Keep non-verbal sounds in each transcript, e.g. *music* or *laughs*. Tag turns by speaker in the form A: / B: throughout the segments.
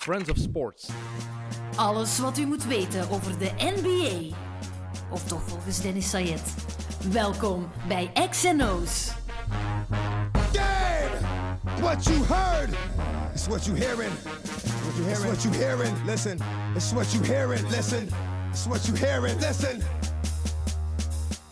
A: Friends of Sports.
B: Alles wat u moet weten over de NBA. Of toch volgens Dennis Sayed. Welkom bij XNO's.
C: Damn! What you heard is what you hearing. What you hearing? It's what you hearing. Listen. It's what you hearing. Listen. It's what you hearing. Listen.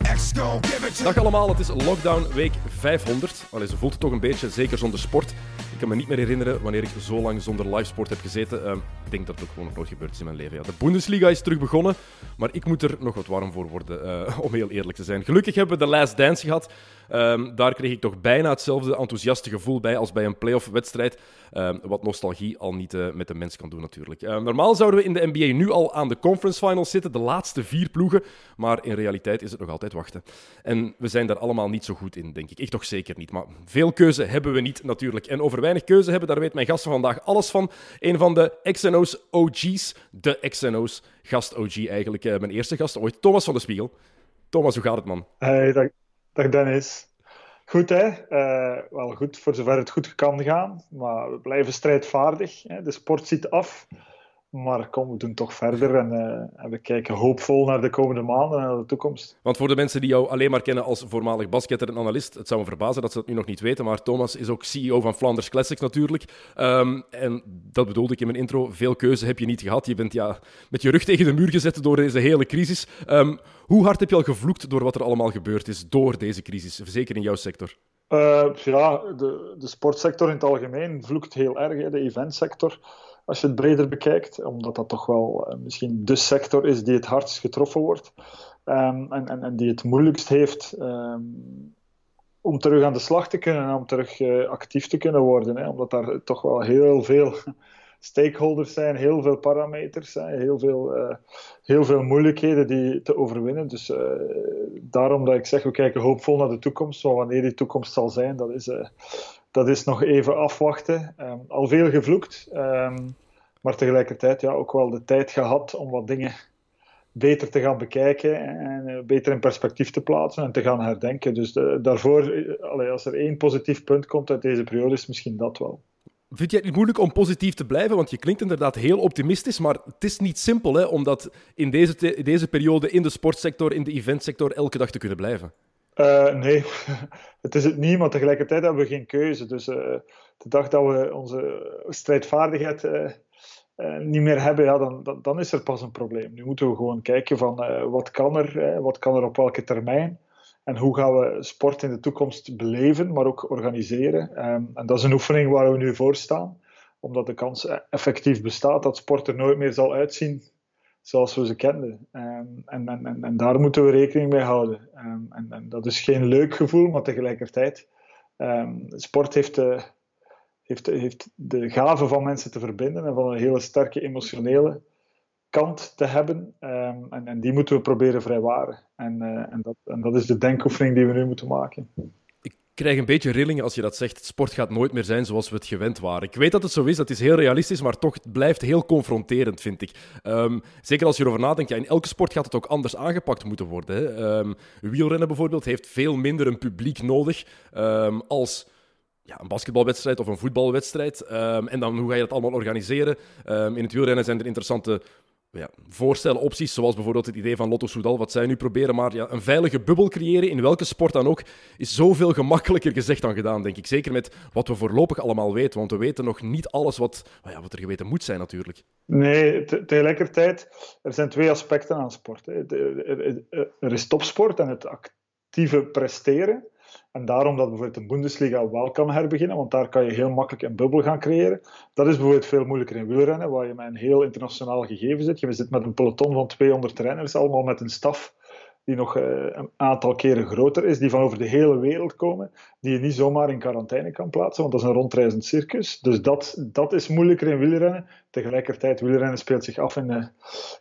C: X gon' give it to
A: Dag allemaal, het is lockdown week 500. Allee, ze voelt het toch een beetje, zeker zonder sport. Ik kan me niet meer herinneren wanneer ik zo lang zonder livesport heb gezeten. Ehm, ik denk dat het ook gewoon nog nooit gebeurd is in mijn leven. Ja. De Bundesliga is terug begonnen, maar ik moet er nog wat warm voor worden, eh, *laughs* om heel eerlijk te zijn. Gelukkig hebben we de Last Dance gehad. Ehm, daar kreeg ik toch bijna hetzelfde enthousiaste gevoel bij als bij een playoff-wedstrijd. Ehm, wat nostalgie al niet eh, met de mens kan doen, natuurlijk. Ehm, normaal zouden we in de NBA nu al aan de conference finals zitten, de laatste vier ploegen. Maar in realiteit is het nog altijd wachten. En we zijn daar allemaal niet zo goed in, denk ik. Ik toch zeker niet. Maar veel keuze hebben we niet, natuurlijk. En over weinig keuze hebben, daar weet mijn gast van vandaag alles van. Een van de XNO's OG's, de XNO's gast OG eigenlijk. Eh, mijn eerste gast ooit, Thomas van de Spiegel. Thomas, hoe gaat het, man?
D: Hey, dag, dag Dennis. Goed, hè? Uh, wel goed voor zover het goed kan gaan. Maar we blijven strijdvaardig. Hè? De sport ziet af. Maar kom, we doen toch verder en, uh, en, we kijken hoopvol naar de komende maanden en naar de toekomst.
A: Want voor de mensen die jou alleen maar kennen als voormalig basketter en analist, het zou me verbazen dat ze dat nu nog niet weten, maar Thomas is ook CEO van Flanders Classics natuurlijk. Um, en dat bedoelde ik in mijn intro, veel keuze heb je niet gehad. Je bent ja, met je rug tegen de muur gezet door deze hele crisis. Um, hoe hard heb je al gevloekt door wat er allemaal gebeurd is door deze crisis, zeker in jouw sector?
D: Uh, ja, de, de sportsector in het algemeen vloekt heel erg, hè, de eventsector als je het breder bekijkt, omdat dat toch wel uh, misschien de sector is die het hardst getroffen wordt um, en, en, en, die het moeilijkst heeft um, om terug aan de slag te kunnen en om terug uh, actief te kunnen worden. Hè, omdat daar toch wel heel veel *laughs* stakeholders zijn, heel veel parameters, hè, heel, veel, uh, heel veel moeilijkheden die te overwinnen. Dus daarom dat ik zeg, we kijken hoopvol naar de toekomst. Maar wanneer die toekomst zal zijn, dat is dat is nog even afwachten. Um, al veel gevloekt, um, maar tegelijkertijd ja, ook wel de tijd gehad om wat dingen beter te gaan bekijken en uh, beter in perspectief te plaatsen en te gaan herdenken. Dus de, daarvoor, allee, als er één positief punt komt uit deze periode, is misschien dat wel.
A: Vind je het niet moeilijk om positief te blijven? Want je klinkt inderdaad heel optimistisch, maar het is niet simpel hè, om dat in deze, in deze periode in de sportsector, in de eventsector, elke dag te kunnen blijven.
D: Uh, nee, *laughs* het is het niet, maar tegelijkertijd hebben we geen keuze. Dus uh, de dag dat we onze strijdvaardigheid uh, niet meer hebben, ja, dan, dan, dan, is er pas een probleem. Nu moeten we gewoon kijken van wat kan er, wat kan er op welke termijn. En hoe gaan we sport in de toekomst beleven, maar ook organiseren. Um, en dat is een oefening waar we nu voor staan. Omdat de kans effectief bestaat dat sport er nooit meer zal uitzien zoals we ze kenden. Um, en, en, en, daar moeten we rekening mee houden. Um, en, en, dat is geen leuk gevoel, maar tegelijkertijd, um, sport heeft de, heeft, heeft de gave van mensen te verbinden en van een hele sterke emotionele kant te hebben. en, en die moeten we proberen vrijwaren. En, uh, en, dat, en dat is de denkoefening die we nu moeten maken
A: krijg een beetje rillingen als je dat zegt. Sport gaat nooit meer zijn zoals we het gewend waren. Ik weet dat het zo is, dat is heel realistisch, maar toch het blijft heel confronterend, vind ik. Um, zeker als je erover nadenkt, ja, in elke sport gaat het ook anders aangepakt moeten worden. Hè. Um, wielrennen bijvoorbeeld heeft veel minder een publiek nodig um, als ja, een basketbalwedstrijd of een voetbalwedstrijd. en dan hoe ga je dat allemaal organiseren? in het wielrennen zijn er interessante ja, voorstellen, opties, zoals bijvoorbeeld het idee van Lotto Soudal, wat zij nu proberen. Maar ja, een veilige bubbel creëren, in welke sport dan ook, is zoveel gemakkelijker gezegd dan gedaan, denk ik. Zeker met wat we voorlopig allemaal weten, want we weten nog niet alles wat, ja, wat er geweten moet zijn natuurlijk.
D: Nee, tegelijkertijd, er zijn twee aspecten aan sport. Er is topsport en het actieve presteren. En daarom dat bijvoorbeeld de Bundesliga wel kan herbeginnen, want daar kan je heel makkelijk een bubbel gaan creëren. Dat is bijvoorbeeld veel moeilijker in wielrennen, waar je met een heel internationaal gegeven zit. Je zit met een peloton van 200 renners, allemaal met een staf die nog uh, een aantal keren groter is, die van over de hele wereld komen, die je niet zomaar in quarantaine kan plaatsen, want dat is een rondreizend circus. Dus dat, dat is moeilijker in wielrennen. Tegelijkertijd, wielrennen speelt zich af in de,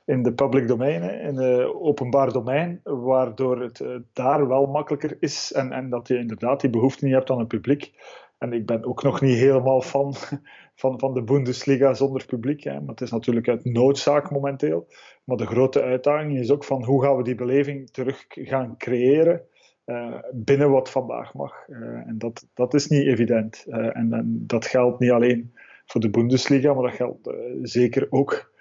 D: in de public domein, in het openbaar domein, waardoor het uh, daar wel makkelijker is en, en dat je inderdaad die behoefte niet hebt aan een publiek. En ik ben ook nog niet helemaal fan *laughs* van, van de Bundesliga zonder publiek. Hè. Maar het is natuurlijk uit noodzaak momenteel. Maar de grote uitdaging is ook van hoe gaan we die beleving terug gaan creëren uh, binnen wat vandaag mag. Uh, en dat, dat is niet evident. Uh, en, dat geldt niet alleen voor de Bundesliga, maar dat geldt zeker ook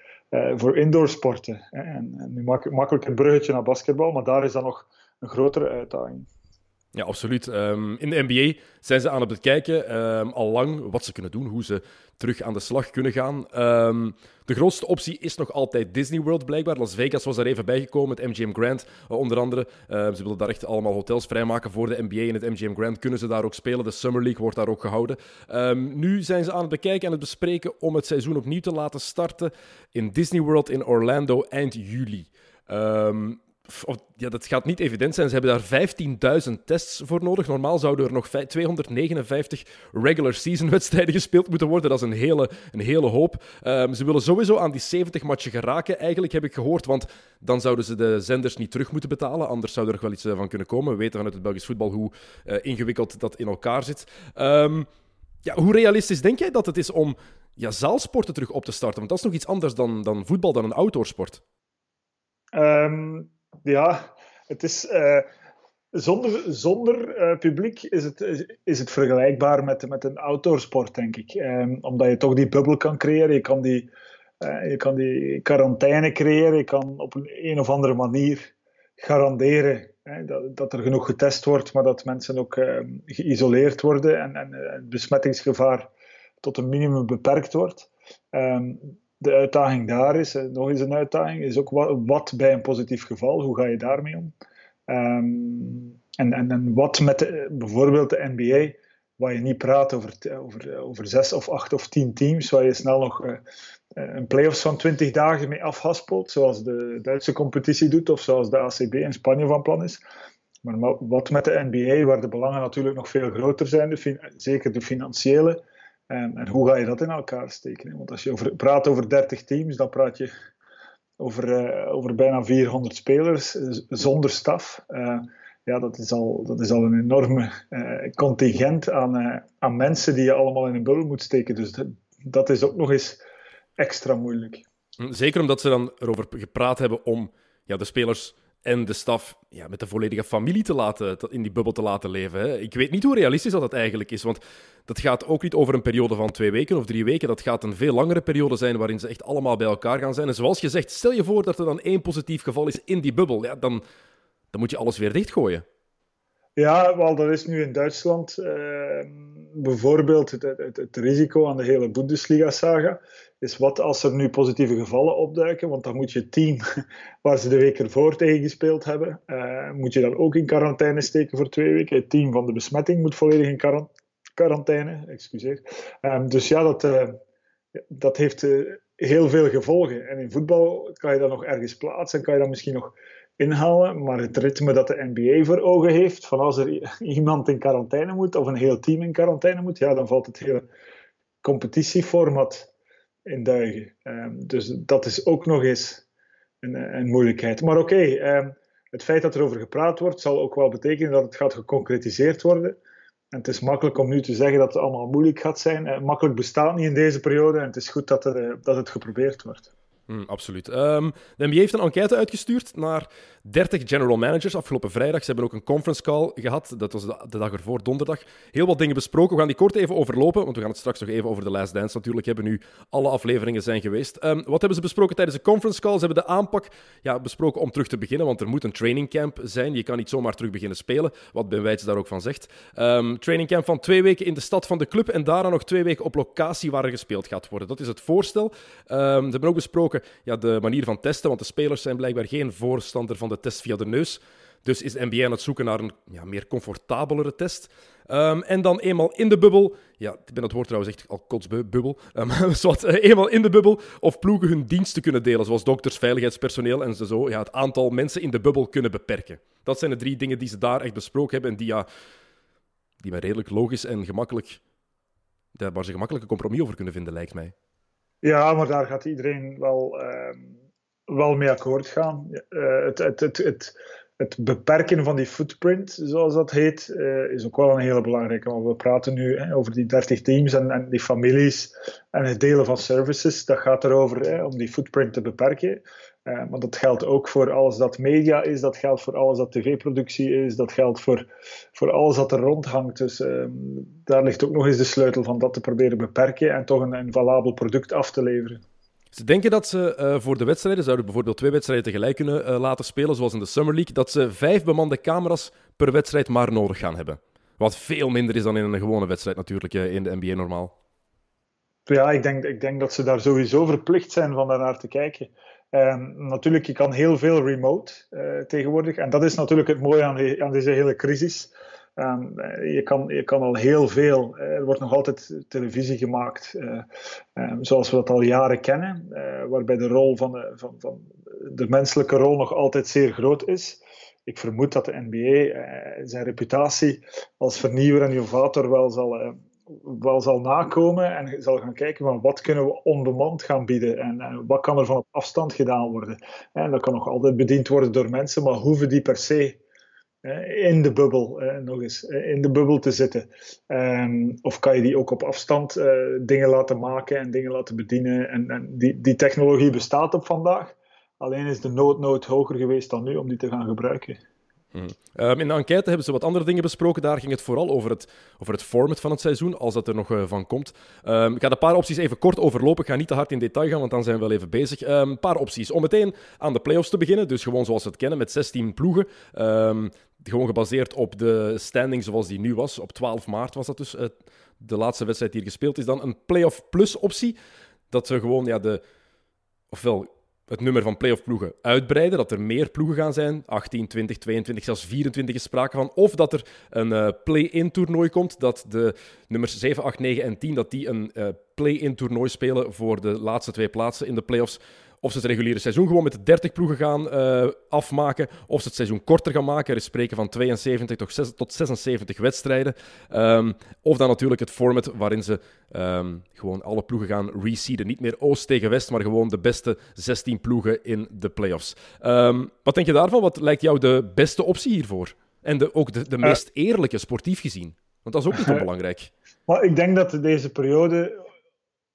D: voor indoorsporten. En, en nu maak, makkelijk een bruggetje naar basketbal, maar daar is dan nog een grotere uitdaging.
A: Ja, absoluut. Ehm, in de NBA zijn ze aan het bekijken, um, al lang, wat ze kunnen doen, hoe ze terug aan de slag kunnen gaan. Ehm, de grootste optie is nog altijd Disney World, blijkbaar. Las Vegas was daar even bijgekomen met MGM Grand, uh, onder andere. ze willen daar echt allemaal hotels vrijmaken voor de NBA. In het MGM Grand kunnen ze daar ook spelen. De Summer League wordt daar ook gehouden. nu zijn ze aan het bekijken en het bespreken om het seizoen opnieuw te laten starten in Disney World in Orlando eind juli. Um, ja, dat gaat niet evident zijn. Ze hebben daar 15.000 tests voor nodig. Normaal zouden er nog 259 regular season *laughs* wedstrijden gespeeld moeten worden. Dat is een hele, een hele hoop. Um, ze willen sowieso aan die 70 matchen geraken, eigenlijk heb ik gehoord. Want dan zouden ze de zenders niet terug moeten betalen. Anders zou er nog wel iets eh, van kunnen komen. We weten vanuit het Belgisch voetbal hoe uh, ingewikkeld dat in elkaar zit. Um, ja, hoe realistisch denk jij dat het is om ja, zaalsporten terug op te starten? Want dat is nog iets anders dan, dan voetbal, dan een outdoorsport.
D: Um ja, het is. Uh, zonder zonder uh, publiek is het, is het vergelijkbaar met, met een outdoorsport, denk ik. Um, omdat je toch die bubbel kan creëren, je kan die, uh, je kan die quarantaine creëren, je kan op een, een of andere manier garanderen hè, dat, dat er genoeg getest wordt, maar dat mensen ook uh, geïsoleerd worden en, en het besmettingsgevaar tot een minimum beperkt wordt. Um, de uitdaging daar is, nog eens een uitdaging, is ook wat, bij een positief geval, hoe ga je daarmee om? Um, en, en, en, wat met de, bijvoorbeeld de NBA, waar je niet praat over, over, over zes of acht of tien teams, waar je snel nog uh, een playoffs van twintig dagen mee afhaspelt, zoals de Duitse competitie doet of zoals de ACB in Spanje van plan is. Maar wat met de NBA, waar de belangen natuurlijk nog veel groter zijn, zeker de financiële, en, hoe ga je dat in elkaar steken? Want als je praat over 30 teams, dan praat je over, uh, over bijna 400 spelers eh, zonder staf. Uh, ja, dat is al, dat is al een enorme contingent aan, aan mensen die je allemaal in een bubbel moet steken. Dus dat, dat is ook nog eens extra moeilijk.
A: Zeker omdat ze dan erover gepraat hebben om ja, de spelers en de staf ja, met de volledige familie te laten, in die bubbel te laten leven. Ik weet niet hoe realistisch dat, dat eigenlijk is, want dat gaat ook niet over een periode van twee weken of drie weken. Dat gaat een veel langere periode zijn waarin ze echt allemaal bij elkaar gaan zijn. En zoals je zegt, stel je voor dat er dan één positief geval is in die bubbel. Ja, dan, dan moet je alles weer dichtgooien.
D: Ja, wel, dat is nu in Duitsland uh, bijvoorbeeld het, het, het, risico aan de hele Bundesliga-saga. Is wat als er nu positieve gevallen opduiken? Want dan moet je het team *laughs* waar ze de week ervoor tegen gespeeld hebben, uh, moet je dan ook in quarantaine steken voor twee weken. Het team van de besmetting moet volledig in quarantaine. Excuseer. Um, dus ja, dat, uh, dat heeft heel veel gevolgen. En in voetbal kan je dat nog ergens plaatsen en kan je dan misschien nog inhalen, maar het ritme dat de NBA voor ogen heeft, van als er iemand in quarantaine moet of een heel team in quarantaine moet, ja, dan valt het hele competitieformat in duigen. Um, dus dat is ook nog eens een, een moeilijkheid. Maar oké, um, het feit dat er over gepraat wordt, zal ook wel betekenen dat het gaat geconcretiseerd worden. En het is makkelijk om nu te zeggen dat het allemaal moeilijk gaat zijn. Uh, makkelijk bestaat niet in deze periode en het is goed dat, er, uh, dat het geprobeerd wordt.
A: Mm, absoluut. Um, de NBA heeft een enquête uitgestuurd naar 30 general managers afgelopen vrijdag. Ze hebben ook een conference call gehad. Dat was de, dag ervoor, donderdag. Heel wat dingen besproken. We gaan die kort even overlopen, want we gaan het straks nog even over de Last Dance natuurlijk hebben. Nu alle afleveringen zijn geweest. Um, wat hebben ze besproken tijdens de conference call? Ze hebben de aanpak ja, besproken om terug te beginnen, want er moet een training camp zijn. Je kan niet zomaar terug beginnen spelen, wat Ben Weitz daar ook van zegt. Um, training camp van twee weken in de stad van de club en daarna nog twee weken op locatie waar er gespeeld gaat worden. Dat is het voorstel. ze hebben ook besproken ja, de manier van testen, want de spelers zijn blijkbaar geen voorstander van de test via de neus. Dus is de NBA aan het zoeken naar een ja, meer comfortabelere test. Um, en dan eenmaal in de bubbel. Ja, ik ben het woord trouwens echt al kotsbubbel. Um, zoals, uh, eenmaal in de bubbel. Of ploegen hun diensten kunnen delen, zoals dokters, veiligheidspersoneel en zo. Ja, het aantal mensen in de bubbel kunnen beperken. Dat zijn de drie dingen die ze daar echt besproken hebben. En die, ja, die mij redelijk logisch en gemakkelijk. waar ze gemakkelijk een compromis over kunnen vinden, lijkt mij.
D: Ja, maar daar gaat iedereen wel, uh, wel mee akkoord gaan. Uh, het, het, het, het, het beperken van die footprint, zoals dat heet, uh, is ook wel een hele belangrijke. Want we praten nu hè, over die 30 teams en, en, die families en het delen van services. Dat gaat erover hè, om die footprint te beperken. Uh, maar dat geldt ook voor alles dat media is, dat geldt voor alles dat tv-productie is, dat geldt voor, voor alles dat er rondhangt. Dus uh, daar ligt ook nog eens de sleutel van dat te proberen beperken en toch een, een valabel product af te leveren.
A: Ze denken dat ze uh, voor de wedstrijden, zouden bijvoorbeeld twee wedstrijden tegelijk kunnen uh, laten spelen, zoals in de Summer League, dat ze vijf bemande camera's per wedstrijd maar nodig gaan hebben. Wat veel minder is dan in een gewone wedstrijd natuurlijk uh, in de NBA normaal.
D: Ja, ik denk, ik denk dat ze daar sowieso verplicht zijn van daarnaar te kijken. Um, natuurlijk, je kan heel veel remote tegenwoordig. En dat is natuurlijk het mooie aan, aan deze hele crisis. Um, je, kan, je kan al heel veel. Er wordt nog altijd televisie gemaakt, um, zoals we dat al jaren kennen, waarbij de rol van de, van, van de menselijke rol nog altijd zeer groot is. Ik vermoed dat de NBA zijn reputatie als vernieuwer en innovator wel zal, wel zal nakomen en zal gaan kijken van wat kunnen we onbemand gaan bieden en, wat kan er van op afstand gedaan worden. En dat kan nog altijd bediend worden door mensen, maar hoeven die per se in de bubbel, nog eens, in de bubbel te zitten. Um, of kan je die ook op afstand uh, dingen laten maken en dingen laten bedienen. En, en die, die technologie bestaat op vandaag. Alleen is de noodnood hoger geweest dan nu om die te gaan gebruiken.
A: Hmm. Um, in de enquête hebben ze wat andere dingen besproken. Daar ging het vooral over het, over het format van het seizoen, als dat er nog uh, van komt. Um, ik ga een paar opties even kort overlopen. Ik ga niet te hard in detail gaan, want dan zijn we wel even bezig. Een um, paar opties. Om meteen aan de playoffs te beginnen. Dus gewoon zoals we het kennen, met 16 ploegen. gewoon gebaseerd op de standing zoals die nu was. Op 12 maart was dat dus uh, de laatste wedstrijd die hier gespeeld is. Dan een playoff plus optie. Dat we gewoon ja, de... Ofwel het nummer van playoff ploegen uitbreiden. Dat er meer ploegen gaan zijn. 18, 20, 22, zelfs 24 is sprake van. Of dat er een uh, play-in toernooi komt. Dat de nummers 7, 8, 9 en 10 dat die een uh, play-in toernooi spelen voor de laatste twee plaatsen in de playoffs. Of ze het reguliere seizoen gewoon met de 30 ploegen gaan uh, afmaken. Of ze het seizoen korter gaan maken. Er is spreken van 72 tot, 6, tot 76 wedstrijden. Um, of dan natuurlijk het format waarin ze um, gewoon alle ploegen gaan reseeden. Niet meer Oost tegen West, maar gewoon de beste 16 ploegen in de playoffs. Um, wat denk je daarvan? Wat lijkt jou de beste optie hiervoor? En de, ook de, de meest eerlijke, sportief gezien? Want dat is ook niet onbelangrijk. *laughs*
D: Maar ik denk dat deze periode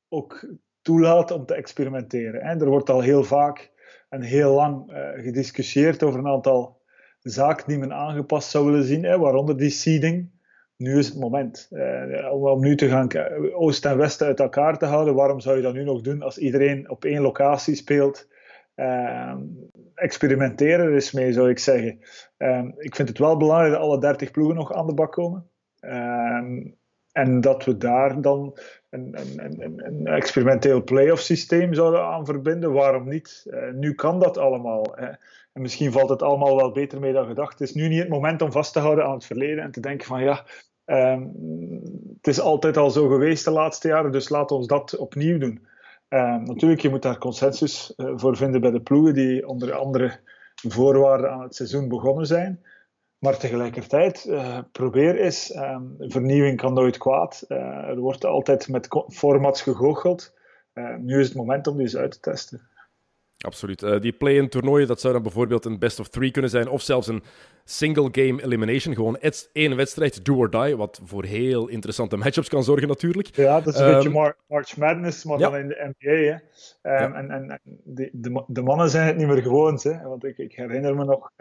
D: ook toelaat om te experimenteren. Er wordt al heel vaak en heel lang uh, gediscussieerd over een aantal zaken die men aangepast zou willen zien, waaronder die seeding. Nu is het moment uh, om, nu te gaan Oost en West uit elkaar te houden. Waarom zou je dat nu nog doen als iedereen op één locatie speelt? Experimenteren er eens mee, zou ik zeggen. Ik vind het wel belangrijk dat alle 30 ploegen nog aan de bak komen. En dat we daar dan een, een, een, een experimenteel playoff systeem zouden aan verbinden. Waarom niet? Uh, nu kan dat allemaal. Hè. En misschien valt het allemaal wel beter mee dan gedacht. Het is nu niet het moment om vast te houden aan het verleden en te denken van ja, um, het is altijd al zo geweest de laatste jaren, dus laten we dat opnieuw doen. Um, natuurlijk, je moet daar consensus uh, voor vinden bij de ploegen die onder andere voorwaarden aan het seizoen begonnen zijn. Maar tegelijkertijd, uh, probeer eens. Um, vernieuwing kan nooit kwaad. Uh, er wordt altijd met formats gegoocheld. Uh, nu is het moment om die eens uit te testen.
A: Absoluut. die play-in toernooien, dat zou dan bijvoorbeeld een best of three kunnen zijn. Of zelfs een single game elimination. Gewoon één wedstrijd, do or die. Wat voor heel interessante matchups kan zorgen natuurlijk.
D: Ja, dat is een um, beetje Mar March Madness, maar ja. dan in de NBA. Hè. Um, ja. En, en, en de, de, de, mannen zijn het niet meer gewoond. Hè. Want ik, ik herinner me nog...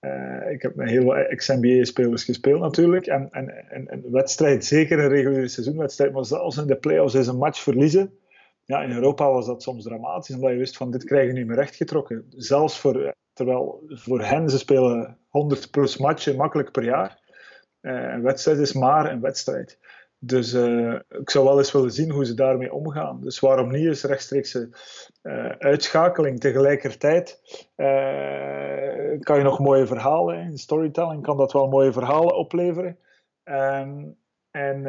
D: Uh, ik heb met heel veel ex-NBA-spelers gespeeld natuurlijk. En, en, en, een wedstrijd, zeker een reguliere seizoenwedstrijd, maar zelfs in de playoffs is een match verliezen. Ja, in Europa was dat soms dramatisch, omdat je wist van dit krijg je niet meer rechtgetrokken. Zelfs voor, terwijl voor hen, ze spelen 100 plus matchen makkelijk per jaar. Uh, een wedstrijd is maar een wedstrijd. Dus uh, ik zou wel eens willen zien hoe ze daarmee omgaan. Dus waarom niet eens rechtstreekse uh, uitschakeling. Tegelijkertijd uh, kan je nog mooie verhalen, in storytelling kan dat wel mooie verhalen opleveren. En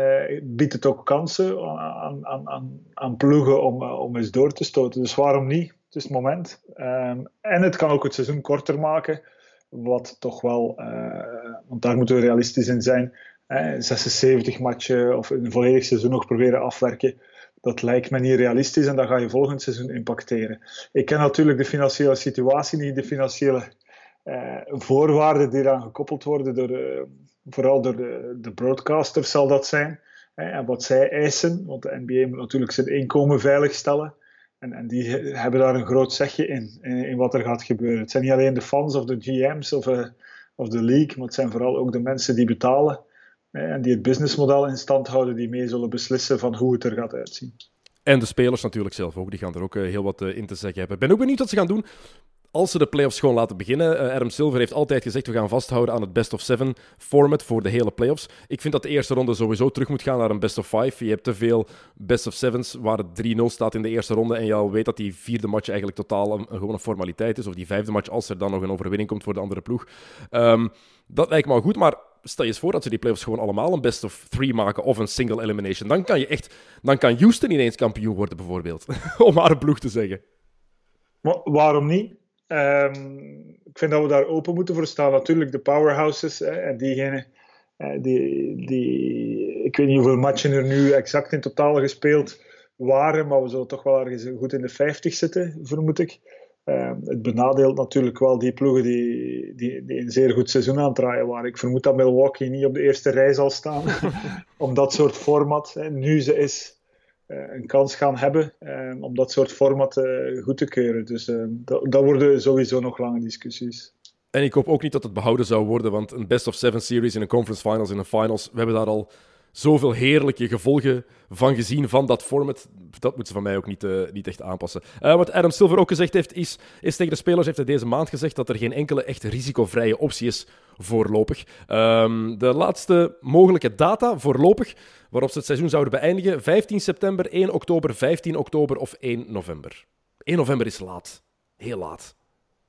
D: biedt het ook kansen aan, aan, aan, aan ploegen om, om eens door te stoten. Dus waarom niet? Het is het moment. Um, en het kan ook het seizoen korter maken. Wat toch wel, want daar moeten we realistisch in zijn 76 matchen of een volledig seizoen nog proberen afwerken. Dat lijkt me niet realistisch en dat ga je volgend seizoen impacteren. Ik ken natuurlijk de financiële situatie niet, de financiële voorwaarden die eraan gekoppeld worden, door, vooral door de, de broadcasters zal dat zijn. en wat zij eisen, want de NBA moet natuurlijk zijn inkomen veiligstellen. En, en die hebben daar een groot zegje in, in, wat er gaat gebeuren. Het zijn niet alleen de fans of de GM's of, uh, of de league, maar het zijn vooral ook de mensen die betalen en die het businessmodel in stand houden, die mee zullen beslissen van hoe het er gaat uitzien.
A: En de spelers natuurlijk zelf ook, die gaan er ook uh, heel wat uh, in te zeggen hebben. Ik ben ook benieuwd wat ze gaan doen als ze de playoffs gewoon laten beginnen. Uh, Silver heeft altijd gezegd: we gaan vasthouden aan het best of seven format voor de hele playoffs. Ik vind dat de eerste ronde sowieso terug moet gaan naar een best of five. Je hebt te veel best of sevens waar het 3-0 staat in de eerste ronde. En je al weet dat die vierde match eigenlijk totaal een, gewoon een formaliteit is. Of die vijfde match, als er dan nog een overwinning komt voor de andere ploeg. Um, dat lijkt me al goed, maar stel je eens voor dat ze die playoffs gewoon allemaal een best of three maken of een single elimination. Dan kan je echt, dan kan Houston ineens kampioen worden, bijvoorbeeld. *laughs* Om een ploeg te zeggen.
D: Maar waarom niet? Um, ik vind dat we daar open moeten voor staan. Natuurlijk de powerhouses en diegenen die, die, ik weet niet hoeveel matchen er nu exact in totaal gespeeld waren, maar we zullen toch wel ergens goed in de 50 zitten, vermoed ik. Uh, het benadeelt natuurlijk wel die ploegen die, die, die, een zeer goed seizoen aan het draaien waren. Ik vermoed dat Milwaukee niet op de eerste rij zal staan *laughs* om dat soort format, hè, nu ze is, uh, een kans gaan hebben uh, om dat soort format eh, goed te keuren. Dus dat, dat worden sowieso nog lange discussies.
A: En ik hoop ook niet dat het behouden zou worden, want een best of seven series in een conference finals, in een finals, we hebben daar al zoveel heerlijke gevolgen van gezien van dat format. Dat moeten ze van mij ook niet, uh, niet echt aanpassen. Uh, wat Adam Silver ook gezegd heeft, is, is tegen de spelers heeft hij deze maand gezegd dat er geen enkele echt risicovrije optie is voorlopig. Um, de laatste mogelijke data voorlopig waarop ze het seizoen zouden beëindigen, 15 september, 1 oktober, 15 oktober of 1 november. 1 november is laat. Heel laat.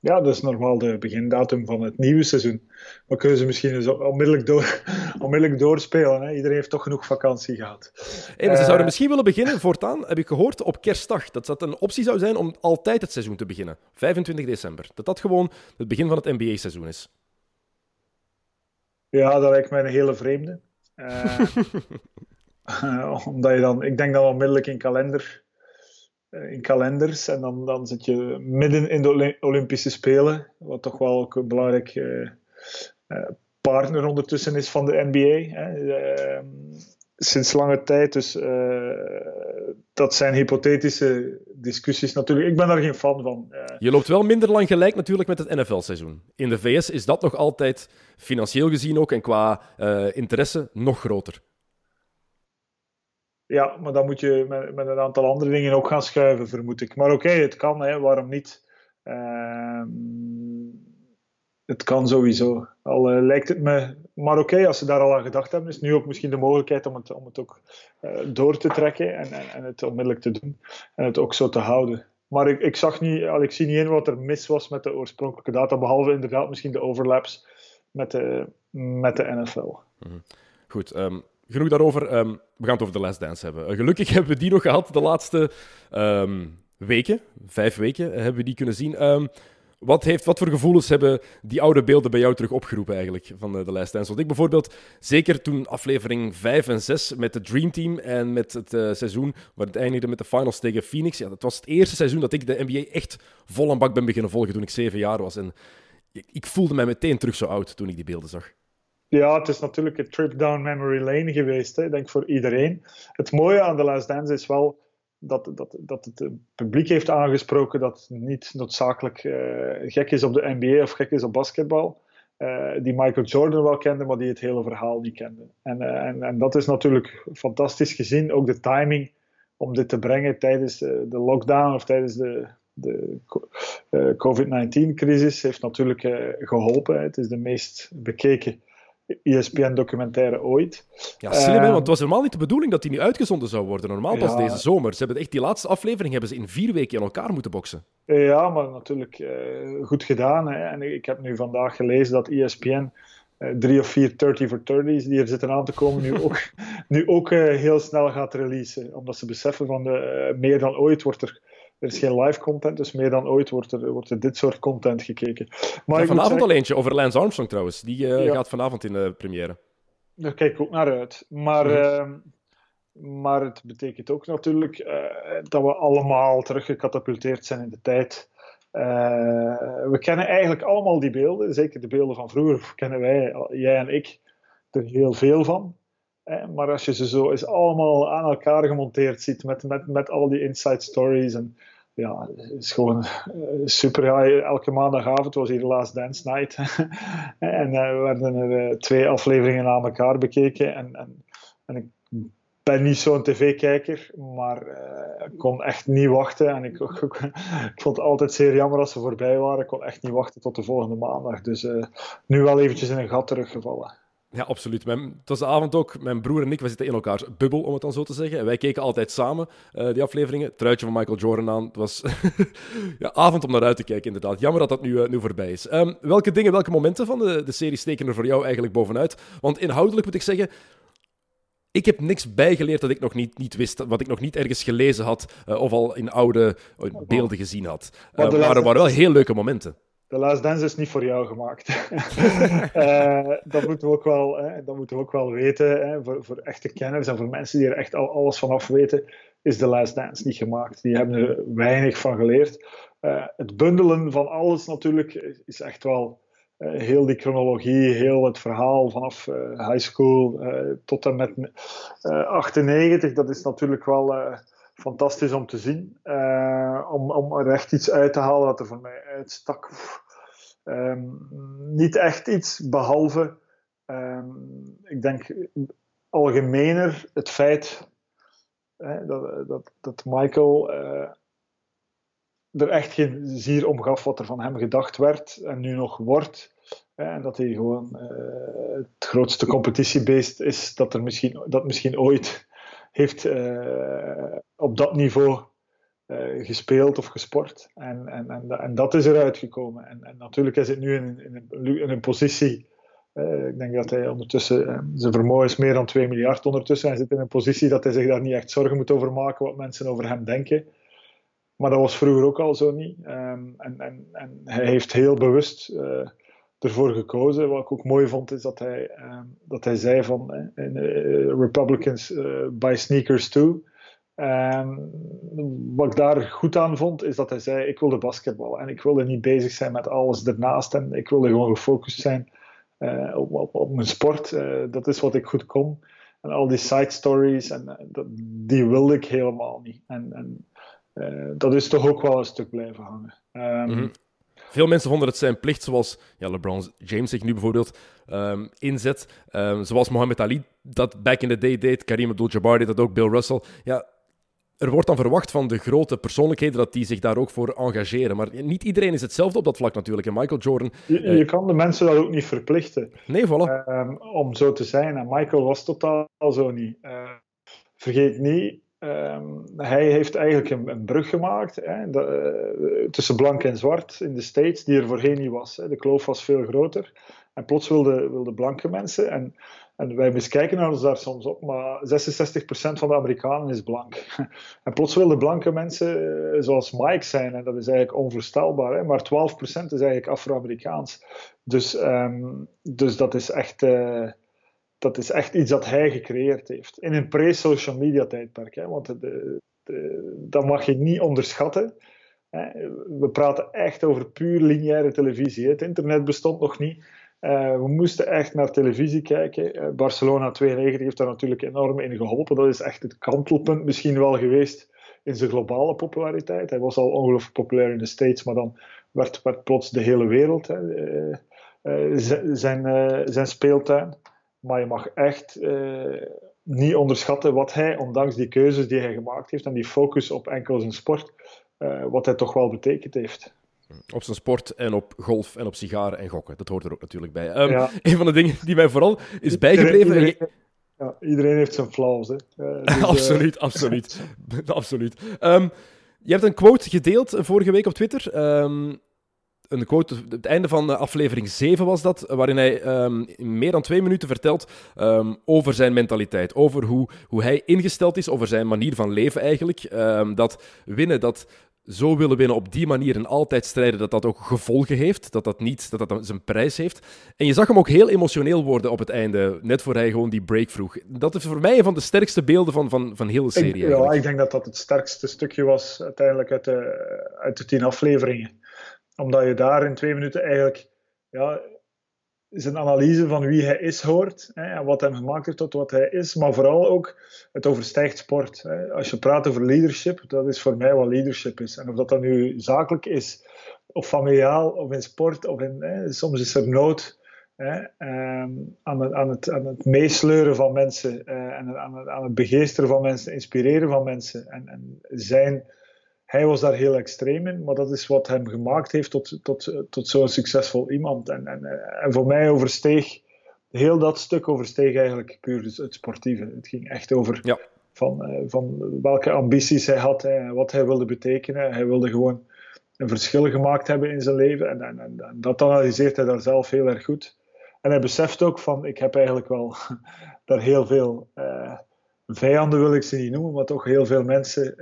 D: Ja, dat is normaal de begindatum van het nieuwe seizoen. Maar kunnen ze misschien onmiddellijk, door, *laughs* onmiddellijk doorspelen. Hè? Iedereen heeft toch genoeg vakantie gehad.
A: Hey, ze zouden uh, misschien willen beginnen voortaan, heb ik gehoord, op kerstdag. Dat dat een optie zou zijn om altijd het seizoen te beginnen. 25 december. Dat dat gewoon het begin van het NBA-seizoen is.
D: Ja, dat lijkt mij een hele vreemde. Uh, *laughs* *laughs* omdat je dan, ik denk dat we onmiddellijk in kalender eh, in kalenders. En dan, dan zit je midden in de Olympische Spelen, wat toch wel ook een belangrijk uh, partner ondertussen is van de NBA. Hè. Ehm, sinds lange tijd. Dus dat zijn hypothetische discussies natuurlijk. Ik ben daar geen fan van.
A: Je loopt wel minder lang gelijk natuurlijk met het NFL-seizoen. In de VS is dat nog altijd financieel gezien ook en qua interesse nog groter.
D: Ja, maar dan moet je met, met, een aantal andere dingen ook gaan schuiven, vermoed ik. Maar oké, het kan, hè, waarom niet? Uh, het kan sowieso. Al uh, lijkt het me. Maar oké, als ze daar al aan gedacht hebben, is nu ook misschien de mogelijkheid om het, om het ook uh, door te trekken en, en, en, het onmiddellijk te doen. En het ook zo te houden. Maar ik, ik, zag niet, al, ik zie niet in wat er mis was met de oorspronkelijke data, behalve inderdaad misschien de overlaps met de, met de NFL.
A: Mm Goed, um, genoeg daarover. Um, we gaan het over de Last Dance hebben. Uh, gelukkig *laughs* hebben we die nog gehad de laatste um, weken. Vijf weken hebben we die kunnen zien. Um, wat, heeft, wat voor gevoelens hebben die oude beelden bij jou terug opgeroepen eigenlijk van de, de Last Dance? Want ik bijvoorbeeld, zeker toen aflevering 5 en 6 met de Dream Team en met het seizoen waar het eindigde met de finals tegen Phoenix. Ja, dat was het eerste seizoen dat ik de NBA echt vol aan bak ben beginnen volgen toen ik zeven jaar was. En ik voelde mij meteen terug zo oud toen ik die beelden zag.
D: Ja, het is natuurlijk een trip down memory lane geweest, hè, denk voor iedereen. Het mooie aan The Last Dance is wel dat, dat, dat het publiek heeft aangesproken dat niet noodzakelijk uh, gek is op de NBA of gek is op basketbal. Uh, die Michael Jordan wel kende, maar die het hele verhaal niet kende. En, en, en dat is natuurlijk fantastisch gezien. Ook de timing om dit te brengen tijdens de, de lockdown of tijdens de, de COVID-19-crisis heeft natuurlijk geholpen. Het is de meest bekeken ESPN-documentaire ooit.
A: Ja, slim, uh, want het was helemaal niet de bedoeling dat die nu uitgezonden zou worden. Normaal pas deze zomer. Ze hebben echt die laatste aflevering hebben ze in vier weken in elkaar moeten boksen.
D: Ja, maar natuurlijk uh, goed gedaan. Hè. En ik heb nu vandaag gelezen dat ESPN uh, drie of vier 30 for 30's die er zitten aan te komen, nu *laughs* ook, nu ook heel snel gaat releasen. Omdat ze beseffen van de, meer dan ooit wordt er er is geen live content, dus meer dan ooit wordt er, wordt er dit soort content gekeken.
A: Maar ja, vanavond al eentje over Lance Armstrong trouwens. Die uh, ja. gaat vanavond in de première.
D: Daar kijk ik ook naar uit. Maar, mm. uh, maar het betekent ook natuurlijk uh, dat we allemaal teruggecatapulteerd zijn in de tijd we kennen eigenlijk allemaal die beelden, zeker de beelden van vroeger kennen wij, jij en ik, er heel veel van. Maar als je ze zo eens allemaal aan elkaar gemonteerd ziet met, met, met al die inside stories en ja, is gewoon eh, super. Elke maandagavond was hier Last Dance Night. *laughs* en uh, we werden er uh, twee afleveringen aan elkaar bekeken. En, en, en ik ben niet zo'n tv-kijker, maar ik kon echt niet wachten. En *laughs* ik, ik, ik, vond het altijd zeer jammer als ze voorbij waren. Ik kon echt niet wachten tot de volgende maandag. Dus nu wel eventjes in een gat teruggevallen.
A: Ja, absoluut. Mijn, het was de avond ook. Mijn broer en ik, we zitten in elkaars bubbel, om het dan zo te zeggen. En wij keken altijd samen uh, die afleveringen. Truitje van Michael Jordan aan. Het was *laughs* ja, avond om naar uit te kijken, inderdaad. Jammer dat dat nu, uh, nu voorbij is. Um, welke dingen, welke momenten van de, de serie steken er voor jou eigenlijk bovenuit? Want inhoudelijk moet ik zeggen, ik heb niks bijgeleerd dat ik nog niet, niet wist, wat ik nog niet ergens gelezen had uh, of al in oude beelden gezien had. Uh, maar er waren wel heel leuke momenten.
D: The Last Dance is niet voor jou gemaakt. uh, *laughs* *laughs* dat, moeten we ook wel, hè, dat moeten we ook wel weten. Hè. Voor, voor, echte kenners en voor mensen die er echt al alles vanaf weten, is The Last Dance niet gemaakt. Die hebben er weinig van geleerd. Uh, het bundelen van alles natuurlijk is echt wel uh, heel die chronologie, heel het verhaal vanaf high school tot en met 98. Dat is natuurlijk wel fantastisch om te zien. Uh, om, om er echt iets uit te halen dat er voor mij uitstak. Um, niet echt iets, behalve, um, ik denk algemener het feit hè, dat, dat, dat Michael uh, er echt geen zier om gaf wat er van hem gedacht werd en nu nog wordt. Hè, en dat hij gewoon uh, het grootste competitiebeest is dat er misschien, dat misschien ooit heeft uh, op dat niveau uh, gespeeld of gesport. En, en, en, en, dat is eruit gekomen. En, en natuurlijk is het nu in, in, een, in een positie. Uh, ik denk dat hij ondertussen, zijn vermogen is meer dan 2 miljard ondertussen. Hij zit in een positie dat hij zich daar niet echt zorgen moet over maken wat mensen over hem denken. Maar dat was vroeger ook al zo niet. Um, en, en, en hij heeft heel bewust uh, ervoor gekozen. Wat ik ook mooi vond, is dat hij, uh, dat hij zei van Republicans buy sneakers too. Um, wat ik daar goed aan vond, is dat hij zei: Ik wilde basketbal en ik wilde niet bezig zijn met alles ernaast. En ik wilde gewoon gefocust zijn op, op, op, mijn sport. dat is wat ik goed kon. En al die side stories, en, dat, die wilde ik helemaal niet. En, en dat is toch ook wel een stuk blijven hangen. Mm -hmm.
A: Veel mensen vonden het zijn plicht, zoals ja, LeBron James zich nu bijvoorbeeld um, inzet. Zoals Mohammed Ali dat back in the day deed. Karim Abdul-Jabbar deed dat ook. Bill Russell. Ja, er wordt dan verwacht van de grote persoonlijkheden dat die zich daar ook voor engageren. Maar niet iedereen is hetzelfde op dat vlak natuurlijk. En Michael Jordan...
D: Je, je uh, kan de mensen dat ook niet verplichten.
A: Nee, voilà.
D: Um, om zo te zijn. En Michael was totaal zo niet. Uh, vergeet niet, Um, hij heeft eigenlijk een, een brug gemaakt hè, de, uh, tussen blank en zwart in de States, die er voorheen niet was. Hè. De kloof was veel groter. En plots wilden wilde blanke mensen, en, en wij miskijken ons daar soms op, maar 66% van de Amerikanen is blank. *laughs* En plots wilden blanke mensen uh, zoals Mike zijn, en dat is eigenlijk onvoorstelbaar. Hè, maar 12% is eigenlijk Afro-Amerikaans. Dus, um, dus dat is echt. Uh, dat is echt iets dat hij gecreëerd heeft. In een pre-social media tijdperk. Hè, want dat mag je niet onderschatten. Hè. We praten echt over puur lineaire televisie. Het internet bestond nog niet. Uh, we moesten echt naar televisie kijken. Uh, Barcelona 92 heeft daar natuurlijk enorm in geholpen. Dat is echt het kantelpunt misschien wel geweest in zijn globale populariteit. Hij was al ongelooflijk populair in de States, maar dan werd, werd plots de hele wereld hè, uh, zijn, zijn speeltuin. Maar je mag echt niet onderschatten wat hij, ondanks die keuzes die hij gemaakt heeft en die focus op enkel zijn sport, wat hij toch wel betekend heeft.
A: Op zijn sport en op golf en op sigaren en gokken. Dat hoort er ook natuurlijk bij. Um, ja. *laughs* Een van de dingen die mij vooral is bijgebleven.
D: Iedereen, ja, iedereen heeft zijn flaws. Hè.
A: Uh, *laughs* dus, absoluut, *laughs* absoluut. absoluut. Um, je hebt een quote gedeeld vorige week op Twitter. Um, een quote, het einde van aflevering 7 was dat, waarin hij um, in meer dan twee minuten vertelt um, over zijn mentaliteit, over hoe, hoe hij ingesteld is, over zijn manier van leven eigenlijk. Um, dat winnen, dat zo willen winnen op die manier en altijd strijden, dat dat ook gevolgen heeft, dat dat niet, dat dat zijn prijs heeft. En je zag hem ook heel emotioneel worden op het einde, net voor hij gewoon die break vroeg. Dat is voor mij een van de sterkste beelden van, van, van heel de serie.
D: Ik, ja, ik denk dat dat het sterkste stukje was uiteindelijk uit de, uit de tien afleveringen. omdat je daar in twee minuten eigenlijk ja, zijn analyse van wie hij is hoort hè, en wat hem gemaakt heeft tot wat hij is, maar vooral ook het overstijgt sport. Hè. Als je praat over leadership, dat is voor mij wat leadership is. En of dat dan nu zakelijk is, of familiaal, of in sport, of in, hè, soms is er nood ehm, aan, het, aan, het, aan het meesleuren van mensen uh, en aan het, aan het begeesteren van mensen, inspireren van mensen en, en zijn hij was daar heel extreem in, maar dat is wat hem gemaakt heeft tot, tot, tot zo'n succesvol iemand. En, en, en voor mij oversteeg, heel dat stuk oversteeg eigenlijk puur het sportieve. Het ging echt over
A: ja.
D: van, eh, van welke ambities hij had, en wat hij wilde betekenen. Hij wilde gewoon een verschil gemaakt hebben in zijn leven en, en, en dat analyseert hij daar zelf heel erg goed. En hij beseft ook van, ik heb eigenlijk wel *laughs* daar heel veel vijanden, wil ik ze niet noemen, maar toch heel veel mensen...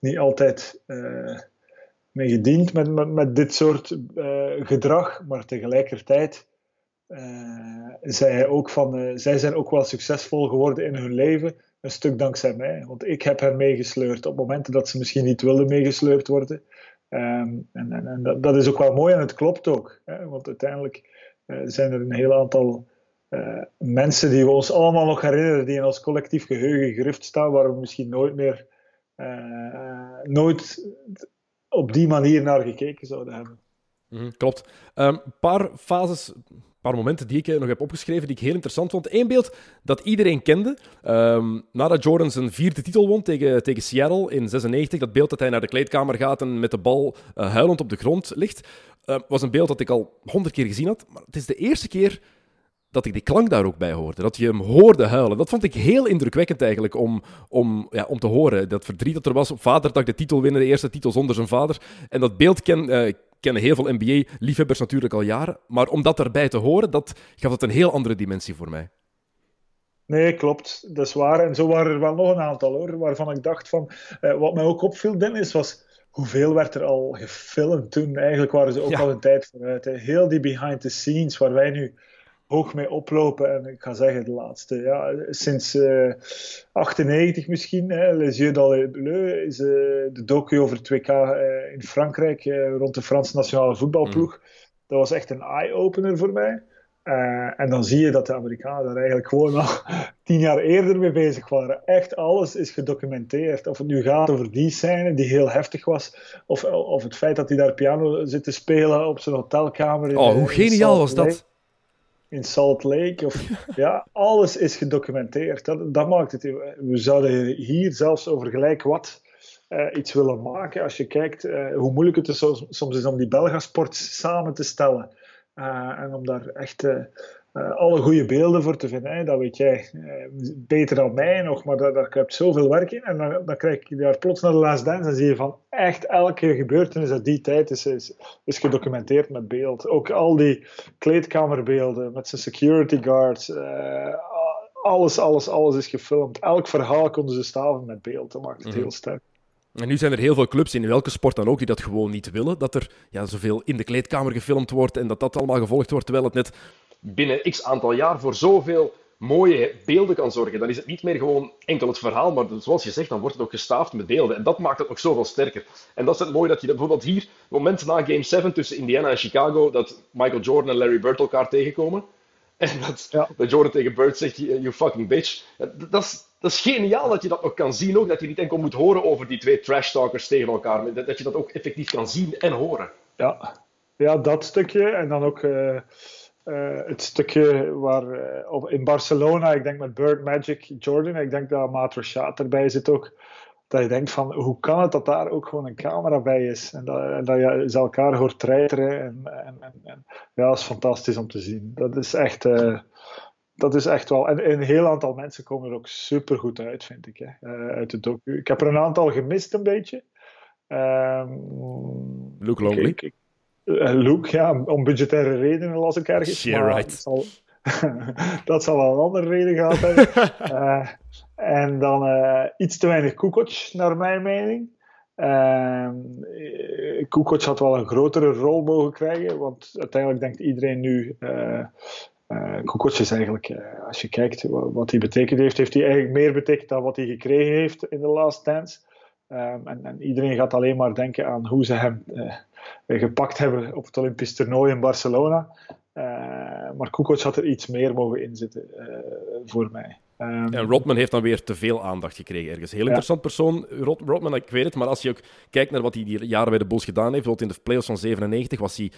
D: niet altijd uh, mee gediend met, met, met dit soort uh, gedrag, maar tegelijkertijd uh, zei hij ook van, zij zijn ook wel succesvol geworden in hun leven, een stuk dankzij mij. Want ik heb hen meegesleurd op momenten dat ze misschien niet wilden meegesleurd worden. Um, en, en, en dat, dat, is ook wel mooi en het klopt ook. Hè, want uiteindelijk zijn er een heel aantal mensen die we ons allemaal nog herinneren, die in ons collectief geheugen gegrift staan, waar we misschien nooit meer nooit op die manier naar gekeken zouden hebben.
A: Mm, klopt. Een um, paar fases, een paar momenten die ik nog heb opgeschreven die ik heel interessant vond. Eén beeld dat iedereen kende. Um, nadat Jordan zijn vierde titel won tegen, tegen Seattle in 96, dat beeld dat hij naar de kleedkamer gaat en met de bal uh, huilend op de grond ligt, was een beeld dat ik al honderd keer gezien had. Maar het is de eerste keer dat ik die klank daar ook bij hoorde. Dat je hem hoorde huilen. Dat vond ik heel indrukwekkend eigenlijk om, om, ja, om te horen. Dat verdriet dat er was op vaderdag, de titel winnen, de eerste titel zonder zijn vader. En dat beeld ken, uh, kennen heel veel NBA-liefhebbers natuurlijk al jaren. Maar om dat erbij te horen, dat gaf het een heel andere dimensie voor mij.
D: Nee, klopt. Dat is waar. En zo waren er wel nog een aantal hoor, waarvan ik dacht van... Uh, wat mij ook opviel, Dennis, was hoeveel werd er al gefilmd toen? Eigenlijk waren ze ook ja. al een tijd vooruit. Hè. Heel die behind the scenes, waar wij nu hoog mee oplopen. En ik ga zeggen, de laatste, ja, sinds uh, 98 misschien, hè, Les Yeux dans le Bleu, is uh, de docu over het WK uh, in Frankrijk rond de Franse nationale voetbalploeg. Mm. Dat was echt een eye-opener voor mij. en dan zie je dat de Amerikanen daar eigenlijk gewoon al *laughs* tien jaar eerder mee bezig waren. Echt alles is gedocumenteerd. Of het nu gaat over die scène die heel heftig was, of, of het feit dat hij daar piano zit te spelen op zijn hotelkamer. In,
A: oh, hoe geniaal was dat?
D: In Salt Lake. Of, *laughs* ja, alles is gedocumenteerd. Dat, dat maakt het. We zouden hier zelfs over gelijk wat uh, iets willen maken. Als je kijkt uh, hoe moeilijk het is, soms is om die Belgasport samen te stellen. Uh, en om daar echt alle goede beelden voor te vinden. Hè. Dat weet jij beter dan mij nog, maar daar, daar kruipt zoveel werk in. En dan, dan krijg je daar plots naar de Last Dance en zie je van echt elke gebeurtenis uit die tijd is, is, is gedocumenteerd met beeld. Ook al die kleedkamerbeelden met zijn security guards. Uh, alles, alles, alles is gefilmd. Elk verhaal konden ze staven met beeld. Dat maakt het mm -hmm. heel sterk.
A: En nu zijn er heel veel clubs in welke sport dan ook die dat gewoon niet willen. Dat er ja, zoveel in de kleedkamer gefilmd wordt en dat dat allemaal gevolgd wordt, terwijl het net binnen x aantal jaar voor zoveel mooie beelden kan zorgen. Dan is het niet meer gewoon enkel het verhaal, maar zoals je zegt, dan wordt het ook gestaafd met beelden. En dat maakt het nog zoveel sterker. En dat is het mooie dat je dat, bijvoorbeeld hier, moment na Game 7 tussen Indiana en Chicago, dat Michael Jordan en Larry Bird elkaar tegenkomen. En dat, ja. dat Jordan tegen Bird zegt, you fucking bitch. Dat is, dat is geniaal dat je dat nog kan zien ook. Dat je niet enkel moet horen over die twee trash talkers tegen elkaar. Dat je dat ook effectief kan zien en horen.
D: Ja, ja dat stukje. En dan ook... Uh... Uh, het stukje waar uh, in Barcelona, ik denk met Bird Magic Jordan, ik denk dat Maat Rashad erbij zit ook. Dat je denkt van hoe kan het dat daar ook gewoon een camera bij is en dat, en dat je ze elkaar hoort treiteren. En, en, en, ja, dat is fantastisch om te zien. Dat is echt, uh, dat is echt wel. En een heel aantal mensen komen er ook super goed uit, vind ik, hè, uit de docu. Ik heb er een aantal gemist, een beetje. Um,
A: Luke Longley.
D: Ik, ik, Luke, ja, om budgettaire redenen las ik ergens.
A: Yeah, right.
D: Dat zal, *laughs* dat zal wel een andere reden gehad hebben. uh, *laughs* en dan uh, iets te weinig Kukoc, naar mijn mening. Kukoc had wel een grotere rol mogen krijgen, want uiteindelijk denkt iedereen nu. Uh, Kukoc is eigenlijk, als je kijkt wat hij betekend heeft, heeft hij eigenlijk meer betekend dan wat hij gekregen heeft in de Last Dance. Ehm, en, en, iedereen gaat alleen maar denken aan hoe ze hem gepakt hebben op het Olympisch toernooi in Barcelona. maar Kukoc had er iets meer mogen inzitten voor mij.
A: Um, en Rodman heeft dan weer te veel aandacht gekregen ergens. Heel interessant persoon, Rod, Rodman, ik weet het. Maar als je ook kijkt naar wat hij die jaren bij de Bulls gedaan heeft, bijvoorbeeld in de playoffs van 97 was hij,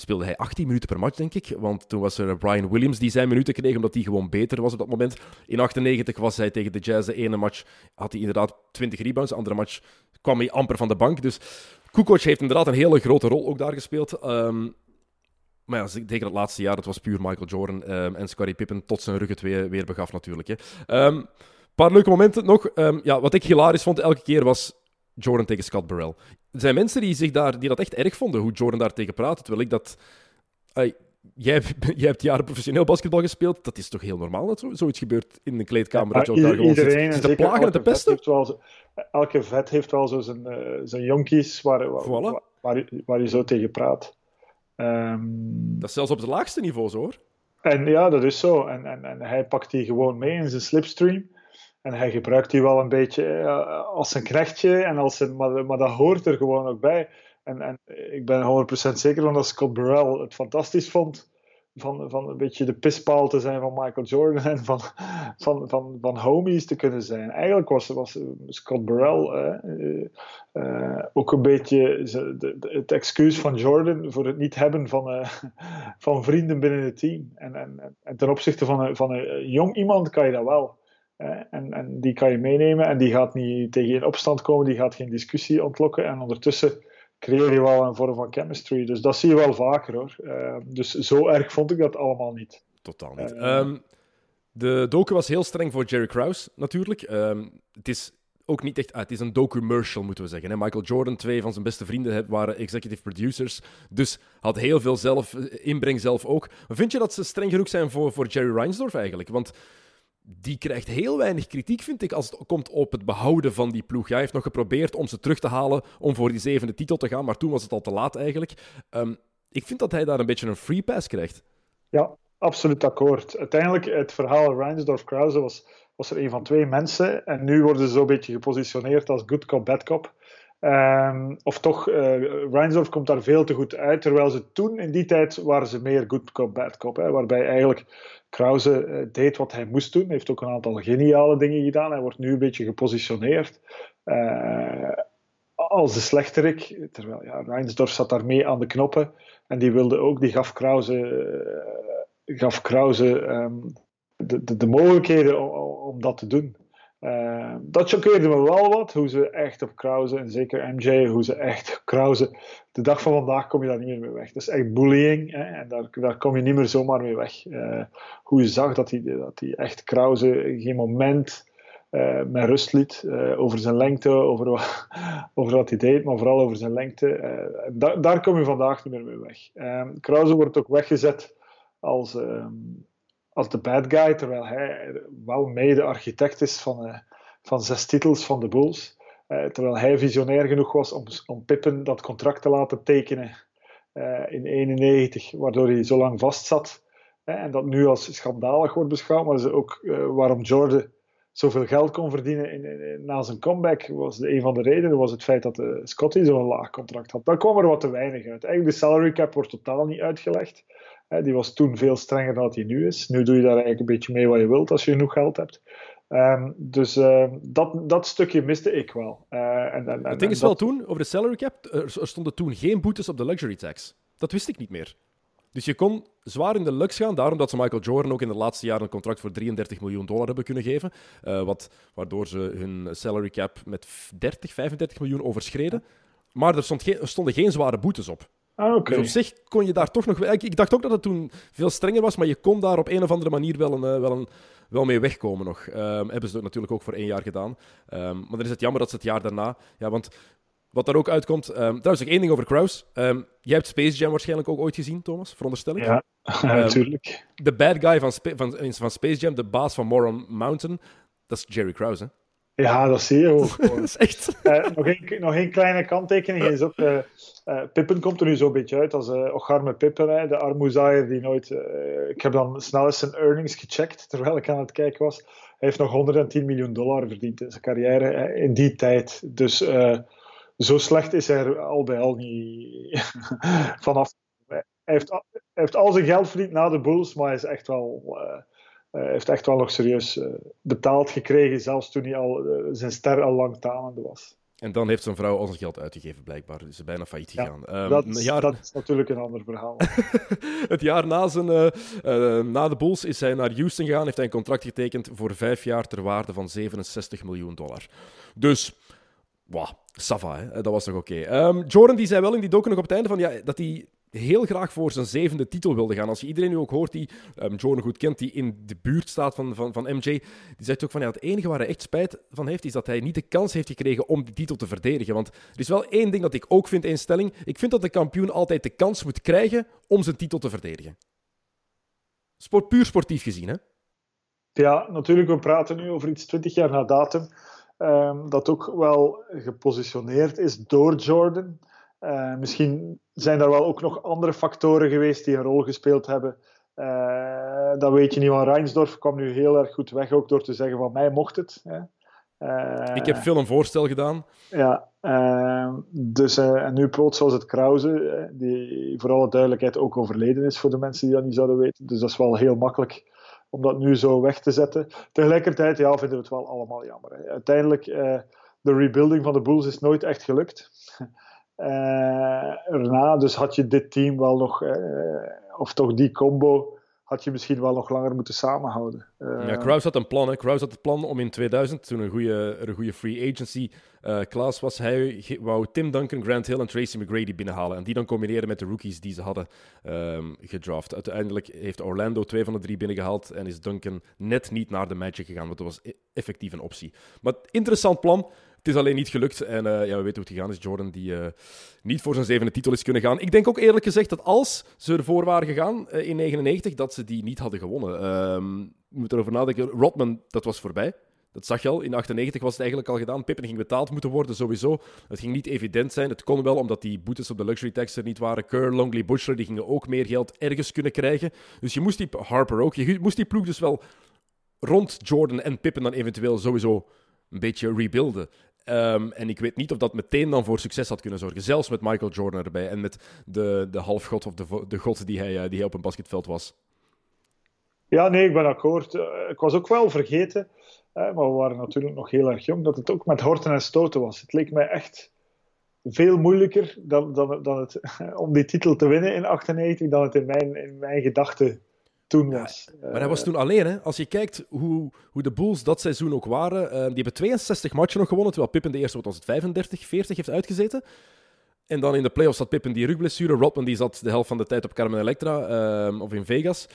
A: speelde hij 18 minuten per match, denk ik. Want toen was er Brian Williams die zijn minuten kreeg, omdat hij gewoon beter was op dat moment. In 98 was hij tegen de Jazz de ene match, had hij inderdaad 20 rebounds. De andere match kwam hij amper van de bank. Dus Kukoc heeft inderdaad een hele grote rol ook daar gespeeld. Um, maar ja, zeker het laatste jaar, dat was puur Michael Jordan um, en Scottie Pippen tot zijn rug het weer, weer begaf natuurlijk. Een um, paar leuke momenten nog. Ja, wat ik hilarisch vond elke keer was Jordan tegen Scott Burrell. Er zijn mensen die, zich daar, die dat echt erg vonden, hoe Jordan daar tegen praatte. Terwijl ik dat... Ay, jij, *laughs* jij hebt jaren professioneel basketbal gespeeld. Dat is toch heel normaal dat zo, zoiets gebeurt in een kleedkamer? Ja, dat je daar gewoon
D: iedereen,
A: zit, zit te plagen en te pesten?
D: Wel, elke vet heeft wel zo zijn, uh, zijn jonkies waar, waar, voilà. waar, waar, waar je zo tegen praat.
A: Um, dat is zelfs op het laagste niveau zo hoor.
D: En ja, dat is zo. En, en, en hij pakt die gewoon mee in zijn slipstream. En hij gebruikt die wel een beetje uh, als een knechtje. En als een, maar, maar dat hoort er gewoon ook bij. En, en ik ben 100% zeker van dat Scott Burrell het fantastisch vond van, van een beetje de pispaal te zijn van Michael Jordan en van, van, van, van homies te kunnen zijn. Eigenlijk was, was Scott Burrell uh, uh, ook een beetje het excuus van Jordan voor het niet hebben van, van vrienden binnen het team. En, en, en ten opzichte van van een jong iemand kan je dat wel. En, en die kan je meenemen en die gaat niet tegen je in opstand komen, die gaat geen discussie ontlokken. En ondertussen creëer je wel een vorm van chemistry. Dus dat zie je wel vaker hoor. Uh, dus zo erg vond ik dat allemaal niet.
A: Totaal niet. Uh, um, de docu was heel streng voor Jerry Krause natuurlijk. Um, het is ook niet echt. Ah, het is een docu-commercial, moeten we zeggen. Hè? Michael Jordan, twee van zijn beste vrienden, waren executive producers. Dus had heel veel zelf, eh, inbreng zelf ook. Maar vind je dat ze streng genoeg zijn voor, voor Jerry Reinsdorf eigenlijk? Want die krijgt heel weinig kritiek, vind ik, als het komt op het behouden van die ploeg. Hij heeft nog geprobeerd om ze terug te halen om voor die zevende titel te gaan, maar toen was het al te laat eigenlijk. Um, ik vind dat hij daar een beetje een free pass krijgt.
D: Ja, absoluut akkoord. Uiteindelijk, het verhaal Reinsdorf-Krause was, was er een van twee mensen en nu worden ze zo'n beetje gepositioneerd als good cop, bad cop. Um, of toch, uh, Reinsdorf komt daar veel te goed uit, terwijl ze toen, in die tijd, waren ze meer good cop, bad cop. Hè, waarbij eigenlijk Krause uh, deed wat hij moest doen, heeft ook een aantal geniale dingen gedaan. Hij wordt nu een beetje gepositioneerd uh, als de slechterik, terwijl ja, Reinsdorf zat daarmee aan de knoppen en die wilde ook, die gaf Krause, gaf Krause um, de, de, de, mogelijkheden om, om dat te doen. Uh, dat choqueerde me wel wat, hoe ze echt op Krause, en zeker MJ, hoe ze echt Krause, de dag van vandaag kom je daar niet meer mee weg. Dat is echt bullying, hè, en daar, kom je niet meer zomaar mee weg. Uh, hoe je zag dat hij dat echt Krause geen moment uh, met rust liet, over zijn lengte, over, *laughs* over wat hij deed, maar vooral over zijn lengte. Da daar kom je vandaag niet meer mee weg. Krause wordt ook weggezet als ehm, als de bad guy, terwijl hij wel mede architect is van, uh, van zes titels van de Bulls. Uh, terwijl hij visionair genoeg was om, om Pippen dat contract te laten tekenen uh, in 91, waardoor hij zo lang vastzat. en dat nu als schandalig wordt beschouwd, maar ze ook waarom Jordan zoveel geld kon verdienen in, na zijn comeback, was de, een van de redenen was het feit dat Scotty zo'n laag contract had. Daar kwam er wat te weinig uit. Eigenlijk de salary cap wordt totaal niet uitgelegd die was toen veel strenger dan hij nu is. Nu doe je daar eigenlijk een beetje mee wat je wilt als je genoeg geld hebt. Um, dus uh, dat, dat stukje miste ik wel. Uh, en, en,
A: het ding is wel toen, over de salary cap, er stonden toen geen boetes op de luxury tax. Dat wist ik niet meer. Dus je kon zwaar in de lux gaan, daarom dat ze Michael Jordan ook in de laatste jaren een contract voor 33 miljoen dollar hebben kunnen geven. Uh, wat, waardoor ze hun salary cap met 30, 35 miljoen overschreden. Maar er, stond geen, er stonden geen zware boetes op.
D: Ah, okay.
A: Dus op zich kon je daar toch nog... Ik, ik, dacht ook dat het toen veel strenger was, maar je kon daar op een of andere manier wel, een, eh, wel, een, wel mee wegkomen nog. Um, hebben ze natuurlijk ook voor één jaar gedaan. Um, maar dan is het jammer dat ze het jaar daarna... Ja, want wat daar ook uitkomt... Um, trouwens, nog één ding over Kraus. jij hebt Space Jam waarschijnlijk ook ooit gezien, Thomas, veronderstel ik?
D: Ja, *laughs* natuurlijk.
A: de bad guy van, van, van Space Jam, de baas van Moron Mountain, dat is Jerry Krause, hè?
D: Ja, dat zie je ook. *laughs*
A: dat is echt...
D: Uh, nog, één, nog één kleine kanttekening is ook... Uh, uh, Pippen komt er nu zo'n beetje uit als uh, Ocharme Pippen, hè, de armoezaaier die nooit... ik heb dan snel eens zijn earnings gecheckt, terwijl ik aan het kijken was. Hij heeft nog 110 miljoen dollar verdiend in zijn carrière in die tijd. Dus zo slecht is hij er al bij al niet *laughs* vanaf. Hij heeft, hij heeft al zijn geld verdiend na de Bulls, maar hij is echt wel uh, heeft echt wel nog serieus uh, betaald gekregen, zelfs toen hij al, uh, zijn ster al lang talende was.
A: En dan heeft zijn vrouw al zijn geld uitgegeven, blijkbaar. Is ze bijna failliet gegaan.
D: Ja, um, dat, jaar... dat, is natuurlijk een ander verhaal. *laughs*
A: het jaar na, zijn, na de Bulls is hij naar Houston gegaan, heeft hij een contract getekend voor vijf jaar ter waarde van 67 miljoen dollar. Dus, wow, Sava, hè? dat was nog oké. Okay. Um, Jordan die zei wel in die docu nog op het einde van, ja, dat hij heel graag voor zijn zevende titel wilde gaan. Als je iedereen nu ook hoort die um, Jordan goed kent, die in de buurt staat van, van, van MJ, die zegt ook van ja, het enige waar hij echt spijt van heeft, is dat hij niet de kans heeft gekregen om die titel te verdedigen. Want er is wel één ding dat ik ook vind in stelling. Ik vind dat de kampioen altijd de kans moet krijgen om zijn titel te verdedigen. Sport, puur sportief gezien, hè?
D: Ja, natuurlijk. We praten nu over iets 20 jaar na datum. Um, dat ook wel gepositioneerd is door Jordan. Uh, misschien zijn er wel ook nog andere factoren geweest die een rol gespeeld hebben. Uh, dat weet je niet, want Reinsdorf kwam nu heel erg goed weg, ook door te zeggen van mij mocht het. Hè.
A: Uh, ik heb veel een voorstel gedaan.
D: Ja, dus, en nu plots was het Krause, die voor alle duidelijkheid ook overleden is voor de mensen die dat niet zouden weten. Dus dat is wel heel makkelijk om dat nu zo weg te zetten. Tegelijkertijd ja, vinden we het wel allemaal jammer. Hè. Uiteindelijk, de rebuilding van de Bulls is nooit echt gelukt. Uh, erna, dus had je dit team wel nog, uh, of toch die combo, had je misschien wel nog langer moeten samenhouden.
A: Uh, ja, Kraus had een plan. Hè. Kraus had het plan om in 2000, toen een goede, een goede free agency class was, hij wou Tim Duncan, Grant Hill en Tracy McGrady binnenhalen. En die dan combineren met de rookies die ze hadden um, gedraft. Uiteindelijk heeft Orlando twee van de drie binnengehaald en is Duncan net niet naar de Magic gegaan, want dat was e-, effectief een optie. Maar interessant plan. Het is alleen niet gelukt. En uh, ja, we weten hoe het gegaan is. Jordan die uh, niet voor zijn zevende titel is kunnen gaan. Ik denk ook eerlijk gezegd dat als ze ervoor waren gegaan uh, in 99, dat ze die niet hadden gewonnen. Um, je moet erover nadenken. Rodman, dat was voorbij. Dat zag je al. In 98 was het eigenlijk al gedaan. Pippen ging betaald moeten worden, sowieso. Het ging niet evident zijn. Het kon wel, omdat die boetes op de luxury tax er niet waren. Kerr, Longley, Bushler, die gingen ook meer geld ergens kunnen krijgen. Dus je moest die... Harper ook. Je moest die ploeg dus wel rond Jordan en Pippen dan eventueel sowieso een beetje rebuilden. Um, en ik weet niet of dat meteen dan voor succes had kunnen zorgen. Zelfs met Michael Jordan erbij en met de, de halfgod of de, de god die hij, die hij op een basketveld was.
D: Ja, nee, ik ben akkoord. Uh, ik was ook wel vergeten, uh, maar we waren natuurlijk nog heel erg jong, dat het ook met horten en stoten was. Het leek mij echt veel moeilijker dan, dan, dan het, *laughs* om die titel te winnen in 98 dan het in mijn, in mijn gedachten toen was.
A: maar hij was toen alleen. Hè? Als je kijkt hoe, hoe de Bulls dat seizoen ook waren. Uh, die hebben 62 matchen nog gewonnen, terwijl Pippen de eerste, wat was het, 35, 40 heeft uitgezeten. En dan in de playoffs zat Pippen die rugblessure. Rodman die zat de helft van de tijd op Carmen Electra uh, of in Vegas.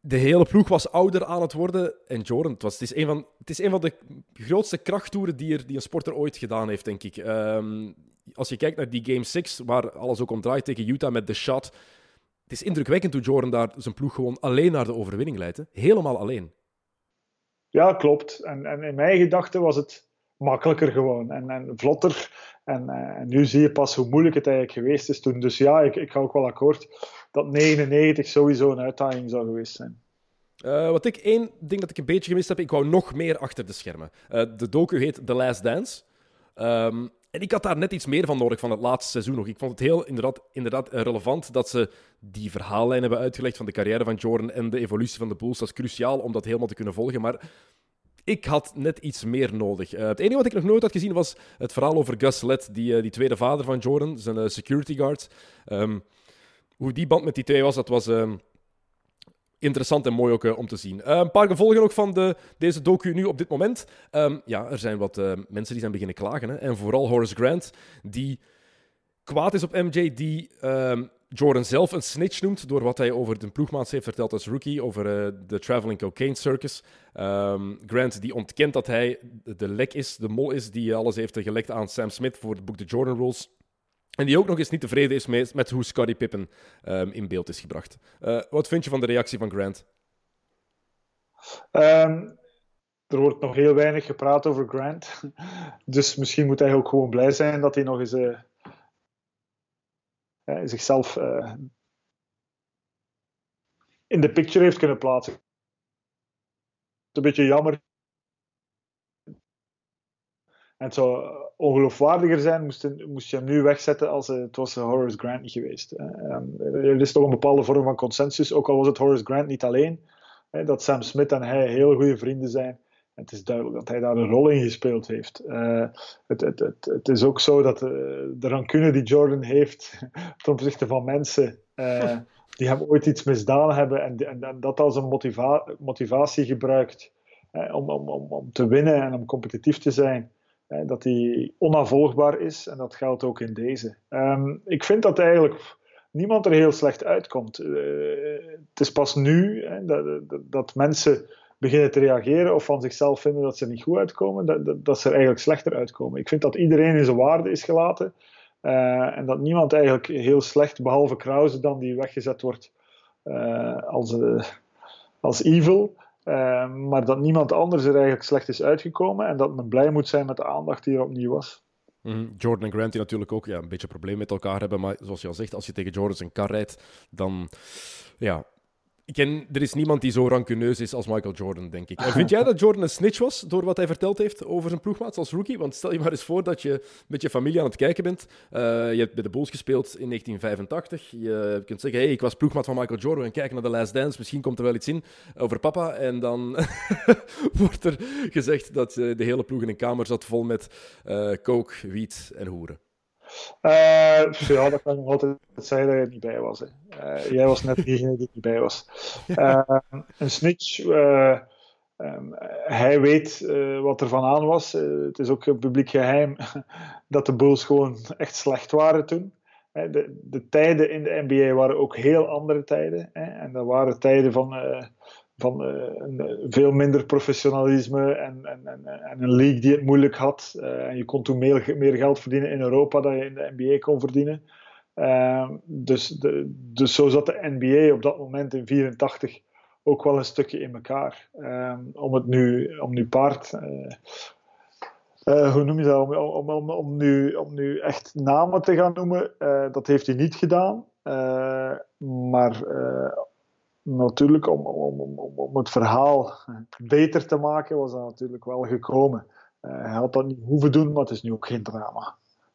A: De hele ploeg was ouder aan het worden. En Jordan, het, was, het, is, een van, het is een van de grootste krachttoeren die, er, die een sporter ooit gedaan heeft, denk ik. Um, als je kijkt naar die Game 6, waar alles ook om draait tegen Utah met de shot is indrukwekkend hoe Jordan daar zijn ploeg gewoon alleen naar de overwinning leidt. Helemaal alleen.
D: Ja, klopt. En, en in mijn gedachten was het makkelijker gewoon en, en vlotter. En, uh, en, nu zie je pas hoe moeilijk het eigenlijk geweest is toen. Dus ja, ik, ik ga ook wel akkoord dat 99 sowieso een uitdaging zou geweest zijn.
A: Uh, wat ik één ding dat ik een beetje gemist heb, ik wou nog meer achter de schermen. Uh, de docu heet The Last Dance. Um, en ik had daar net iets meer van nodig van het laatste seizoen nog. Ik vond het heel inderdaad, inderdaad relevant dat ze die verhaallijn hebben uitgelegd van de carrière van Jordan en de evolutie van de Bulls. Dat is cruciaal om dat helemaal te kunnen volgen. Maar ik had net iets meer nodig. Uh, het enige wat ik nog nooit had gezien was het verhaal over Gus Lett, die, uh, die tweede vader van Jordan, zijn uh, security guard. Um, hoe die band met die twee was, dat was... Um, interessant en mooi ook uh, om te zien. Uh, een paar gevolgen ook van de, deze docu nu op dit moment. Um, ja, er zijn wat uh, mensen die zijn beginnen klagen. Hè? En vooral Horace Grant, die kwaad is op MJ, die um, Jordan zelf een snitch noemt door wat hij over de ploegmaats heeft verteld als rookie, over de Traveling Cocaine Circus. Um, Grant die ontkent dat hij de lek is, de mol is, die alles heeft gelekt aan Sam Smith voor het boek The Jordan Rules. En die ook nog eens niet tevreden is met, hoe Scottie Pippen um, in beeld is gebracht. Uh, wat vind je van de reactie van Grant?
D: Um, er wordt nog heel weinig gepraat over Grant. *laughs* Dus misschien moet hij ook gewoon blij zijn dat hij nog eens uh, zichzelf uh, in de picture heeft kunnen plaatsen. Het is een beetje jammer. En het zou ongeloofwaardiger zijn moest, moest je hem nu wegzetten als het was Horace Grant niet geweest. Um, er is toch een bepaalde vorm van consensus, ook al was het Horace Grant niet alleen, dat Sam Smith en hij heel goede vrienden zijn. En het is duidelijk dat hij daar een rol in gespeeld heeft. Uh, het, het, het, het, is ook zo dat uh, de rancune die Jordan heeft *laughs* ten opzichte van mensen uh, *laughs* die hem ooit iets misdaan hebben en, en, en dat als een motiva motivatie gebruikt om, om, om, om te winnen en om competitief te zijn, dat die onafvolgbaar is. En dat geldt ook in deze. Um, ik vind dat eigenlijk niemand er heel slecht uitkomt. Uh, het is pas nu hè, dat, dat, dat, mensen beginnen te reageren of van zichzelf vinden dat ze niet goed uitkomen, dat, dat, ze er eigenlijk slechter uitkomen. Ik vind dat iedereen in zijn waarde is gelaten. Uh, en dat niemand eigenlijk heel slecht, behalve Krause dan, die weggezet wordt uh, als, als evil. Uh, maar dat niemand anders er eigenlijk slecht is uitgekomen en dat men blij moet zijn met de aandacht die er opnieuw was.
A: Mm Jordan en Grant die natuurlijk ook ja, een beetje probleem met elkaar hebben, maar zoals je al zegt, als je tegen Jordan zijn kar rijdt, dan ja, ken, er is niemand die zo rancuneus is als Michael Jordan, denk ik. En vind *laughs* jij dat Jordan een snitch was door wat hij verteld heeft over zijn ploegmaats als rookie? Want stel je maar eens voor dat je met je familie aan het kijken bent. Uh, je hebt bij de Bulls gespeeld in 1985. Je kunt zeggen, hey, ik was ploegmaat van Michael Jordan en kijk naar de Last Dance. Misschien komt er wel iets in over papa. En dan *laughs* wordt er gezegd dat uh, de hele ploeg in een kamer zat vol met uh, coke, wiet en hoeren.
D: Uh, ja, dat kan ik nog altijd zeggen dat je er niet bij was. Uh, jij was net diegene die er niet bij was. Uh, een snitch, um, hij weet wat er van aan was. het is ook publiek geheim *laughs* dat de Bulls gewoon echt slecht waren toen. De, de, tijden in de NBA waren ook heel andere tijden. Hè? En dat waren tijden van van uh, veel minder professionalisme en, en, en, en, een league die het moeilijk had. Uh, en je kon toen meer, meer geld verdienen in Europa dan je in de NBA kon verdienen. Dus, de, dus zo zat de NBA op dat moment in 84 ook wel een stukje in elkaar. Om het nu, om nu paard. hoe noem je dat? Om, om, om, om, nu, om nu echt namen te gaan noemen, dat heeft hij niet gedaan. maar natuurlijk, om, om, om, om het verhaal beter te maken, was dat natuurlijk wel gekomen. Uh, hij had dat niet hoeven doen, maar het is nu ook geen drama.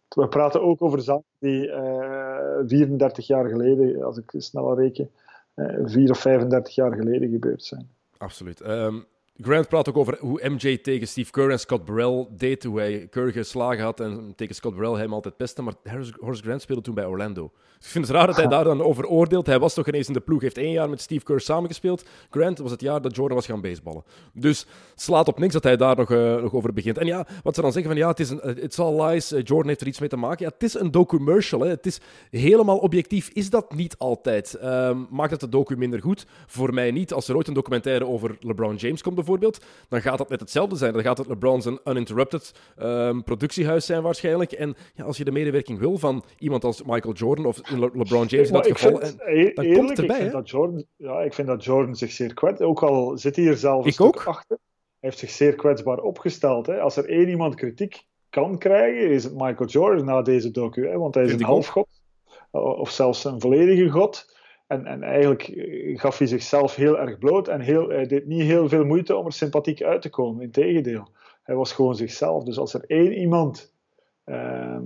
D: We praten ook over zaken die uh, eh, 34 jaar geleden, als ik snel reken, uh, 4 of 35 jaar geleden gebeurd zijn.
A: Absoluut. Um, Grant praat ook over hoe MJ tegen Steve Kerr en Scott Burrell deed. Hoe hij Kerr geslagen had en tegen Scott Burrell hem altijd pestte. Maar Horace Grant speelde toen bij Orlando. Dus ik vind het raar dat hij daar dan over oordeelt. Hij was toch ineens in de ploeg. heeft één jaar met Steve Kerr samengespeeld. Grant was het jaar dat Jordan was gaan baseballen. Dus slaat op niks dat hij daar nog, uh, nog over begint. En ja, wat ze dan zeggen van ja, het is een, it's all lies. Uh, Jordan heeft er iets mee te maken. Ja, het is een documercial. Hè. Het is helemaal objectief. Is dat niet altijd? Um, maakt het de docu minder goed? Voor mij niet. Als er ooit een documentaire over LeBron James komt bijvoorbeeld, dan gaat dat net hetzelfde zijn. Dan gaat het LeBron's een uninterrupted um, productiehuis zijn waarschijnlijk. En ja, als je de medewerking wil van iemand als Michael Jordan of Le LeBron James in dat geval,
D: vind, en, dan eerlijk, komt het erbij. Ik vind, dat Jordan, ja, ik vind dat Jordan zich zeer kwetsbaar... Ook al zit hij hier zelf een
A: ik ook.
D: achter. Hij heeft zich zeer kwetsbaar opgesteld. Hè. Als er één iemand kritiek kan krijgen, is het Michael Jordan na deze docu. Hè, want hij is een halfgod. Of zelfs een volledige god. En, en eigenlijk eh, gaf hij zichzelf heel erg bloot en heel, hij deed niet heel veel moeite om er sympathiek uit te komen. Integendeel, hij was gewoon zichzelf. Dus als er één iemand uh,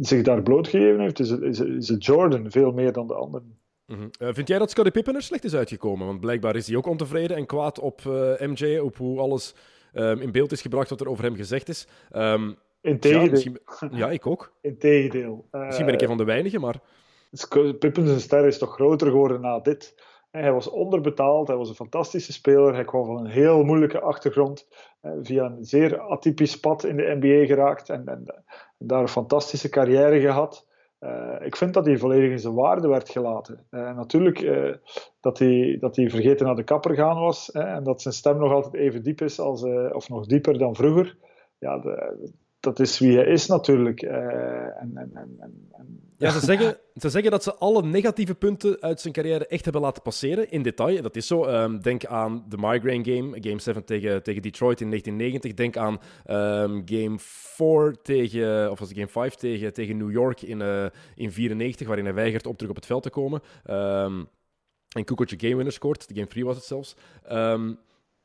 D: zich daar blootgegeven heeft, is het, is, het Jordan veel meer dan de anderen.
A: Mm -hmm. uh, vind jij dat Scottie Pippen er slecht is uitgekomen? Want blijkbaar is hij ook ontevreden en kwaad op uh, eh, MJ, op hoe alles um, in beeld is gebracht wat er over hem gezegd is. Um,
D: Integendeel.
A: Ja, ja, ik ook.
D: Integendeel.
A: misschien ben ik een van de weinigen, maar...
D: Pippen zijn ster is toch groter geworden na dit. Hij was onderbetaald, hij was een fantastische speler. Hij kwam van een heel moeilijke achtergrond. Via een zeer atypisch pad in de NBA geraakt en, en, daar een fantastische carrière gehad. Uh, ik vind dat hij volledig in zijn waarde werd gelaten. Uh, natuurlijk dat, hij, dat hij vergeten naar de kapper gaan was en dat zijn stem nog altijd even diep is, als, of nog dieper dan vroeger. Ja, de, dat is wie hij is natuurlijk. Uh, en, en, en,
A: ja, ze zeggen, ze zeggen dat ze alle negatieve punten uit zijn carrière echt hebben laten passeren, in detail. Dat is zo. Um, denk aan de Migraine Game, Game 7 tegen, tegen Detroit in 1990. Denk aan um, Game 4 tegen, of was het Game 5 tegen, tegen New York in 1994, uh, waarin hij weigert om terug op het veld te komen. Um, en Kukoc game winner scoort. De Game 3 was het zelfs.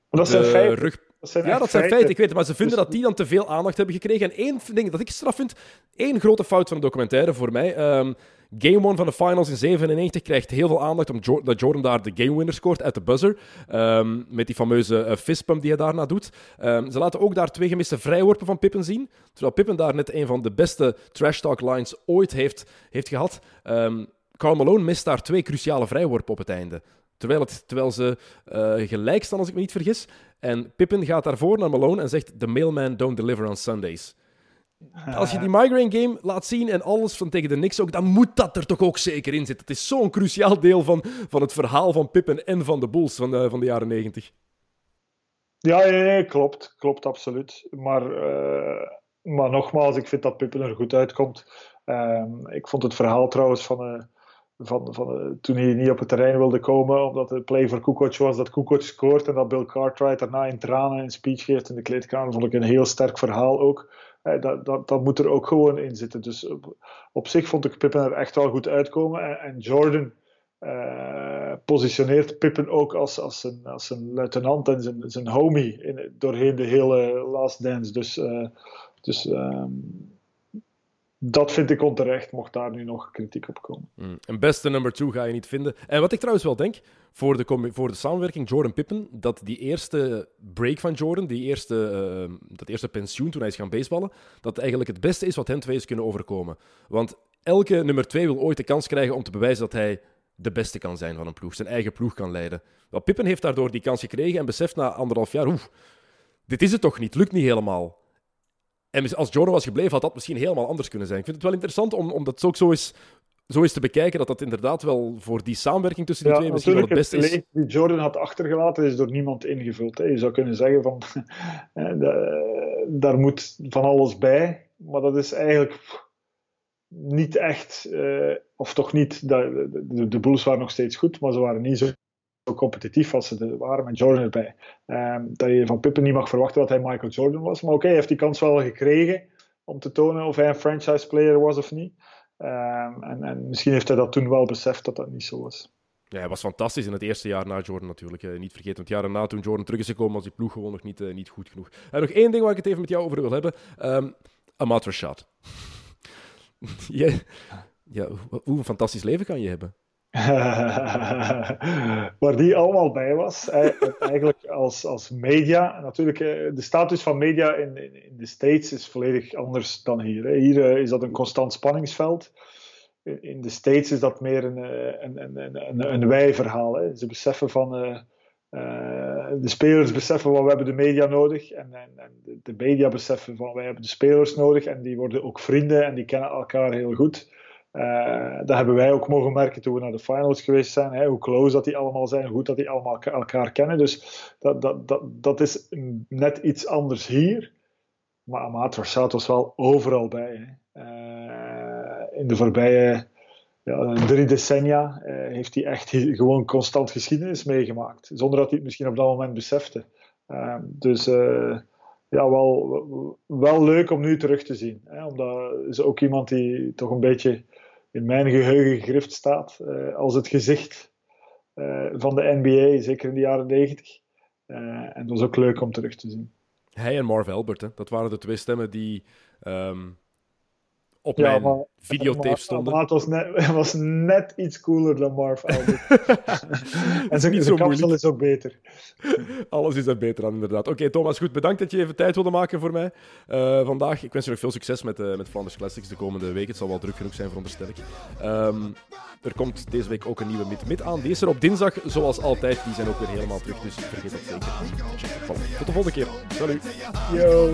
D: dat zijn. Rug...
A: Dat zijn ja, dat zijn feiten, ik weet het. Maar ze vinden dus... dat die dan te veel aandacht hebben gekregen. En één ding dat ik straf vind, één grote fout van de documentaire voor mij. Um, Game 1 van de finals in 97 krijgt heel veel aandacht omdat Jordan daar de game winner scoort uit de buzzer. Um, met die fameuze uh, fistpump die hij daarna doet. Um, ze laten ook daar twee gemiste vrijworpen van Pippen zien. Terwijl Pippen daar net een van de beste trash talk lines ooit heeft, heeft gehad. Um, Carl Malone mist daar twee cruciale vrijworpen op het einde. Terwijl, het, terwijl ze uh, gelijk staan, als ik me niet vergis. En Pippen gaat daarvoor naar Malone en zegt: The mailman don't deliver on Sundays. Als je die migraine game laat zien en alles van tegen de Knicks ook, dan moet dat er toch ook zeker in zitten. Het is zo'n cruciaal deel van, van het verhaal van Pippen en van de Bulls van de, van de jaren negentig.
D: Ja, ja, klopt. Klopt, absoluut. Maar, uh, maar nogmaals, ik vind dat Pippen er goed uitkomt. Uh, ik vond het verhaal trouwens van... Uh, van, van, uh, toen hij niet op het terrein wilde komen, omdat de play voor Kukoc was dat Kukoc scoort en dat Bill Cartwright daarna in tranen een speech geeft in de kleedkamer, vond ik een heel sterk verhaal ook. Eh, dat, dat, dat moet er ook gewoon in zitten. Dus op, zich vond ik Pippen er echt wel goed uitkomen. En, en Jordan uh, positioneert Pippen ook als, als, een, als een luitenant en zijn, zijn homie in, doorheen de hele Last Dance. Dus, dus um, dat vind ik onterecht, mocht daar nu nog kritiek op komen.
A: Mm. Een beste number two ga je niet vinden. En wat ik trouwens wel denk, voor de, voor de samenwerking Jordan Pippen, dat die eerste break van Jordan, die eerste, uh, dat eerste pensioen toen hij is gaan baseballen, dat eigenlijk het beste is wat hen twee is kunnen overkomen. Want elke nummer twee wil ooit de kans krijgen om te bewijzen dat hij de beste kan zijn van een ploeg, zijn eigen ploeg kan leiden. Wel, Pippen heeft daardoor die kans gekregen en beseft na anderhalf jaar, oeh, dit is het toch niet, lukt niet helemaal. En als Jordan was gebleven, had dat misschien helemaal anders kunnen zijn. Ik vind het wel interessant om, om dat ook zo eens, zo eens te bekijken, dat dat inderdaad wel voor die samenwerking tussen die twee misschien wel het beste is.
D: die Jordan had achtergelaten is door niemand ingevuld. Hè. Je zou kunnen zeggen van, *laughs* daar moet van alles bij, maar dat is eigenlijk niet echt, uh, of toch niet, de, de, de Bulls waren nog steeds goed, maar ze waren niet zo competitief als ze waren met Jordan erbij. Um, dat je van Pippen niet mag verwachten dat hij Michael Jordan was. Maar oké, hij heeft die kans wel gekregen om te tonen of hij een franchise player was of niet. Um, en, en, misschien heeft hij dat toen wel beseft dat dat niet zo was.
A: Ja, hij was fantastisch in het eerste jaar na Jordan natuurlijk. Eh, niet vergeten, want jaren na toen Jordan terug is gekomen, was die ploeg gewoon nog niet, uh, niet goed genoeg. En nog één ding waar ik het even met jou over wil hebben. Um, Amatra Shot. ja, hoe een fantastisch leven kan je hebben? *laughs*
D: waar die allemaal bij was. Eigenlijk als, als media. Natuurlijk, eh, de status van media in, in, de States is volledig anders dan hier. Hier eh, is dat een constant spanningsveld. In de States is dat meer een, eh, een, een, een, een wij-verhaal. Ze beseffen van. de spelers beseffen van we hebben de media nodig. En, en, en de media beseffen van wij hebben de spelers nodig. En die worden ook vrienden en die kennen elkaar heel goed. Uh, dat hebben wij ook mogen merken toen we naar de finals geweest zijn. Hè, hoe close dat die allemaal zijn, hoe goed dat die allemaal elkaar kennen. Dus dat, dat, dat, dat is net iets anders hier. Maar Amat Rashad was wel overal bij. Uh, in de voorbije ja, drie decennia uh, heeft hij echt gewoon constant geschiedenis meegemaakt. Zonder dat hij het misschien op dat moment besefte. dus ja, wel, wel leuk om nu terug te zien. Hè, omdat is ook iemand die toch een beetje in mijn geheugen gegrift staat uh, als het gezicht uh, van de NBA, zeker in de jaren 90. Uh, eh, en dat was ook leuk om terug te zien.
A: Hij en Marv Albert, hè? dat waren de twee stemmen die um, op ja, mijn maar, videotape stonden.
D: Maar het was net, was net iets cooler dan Marv *laughs* Albert. en zijn, zijn kapsel is ook beter. *laughs*
A: Alles is er beter aan, inderdaad. Oké, Thomas, goed. Bedankt dat je even tijd wilde maken voor mij uh, vandaag. Ik wens je nog veel succes met, uh, met Flanders Classics de komende week. Het zal wel druk genoeg zijn, veronderstel ik. Um, er komt deze week ook een nieuwe Mid-Mid aan. Die is er op dinsdag, zoals altijd. Die zijn ook weer helemaal terug, dus vergeet dat zeker niet Tot de volgende keer. Salut.
D: Yo.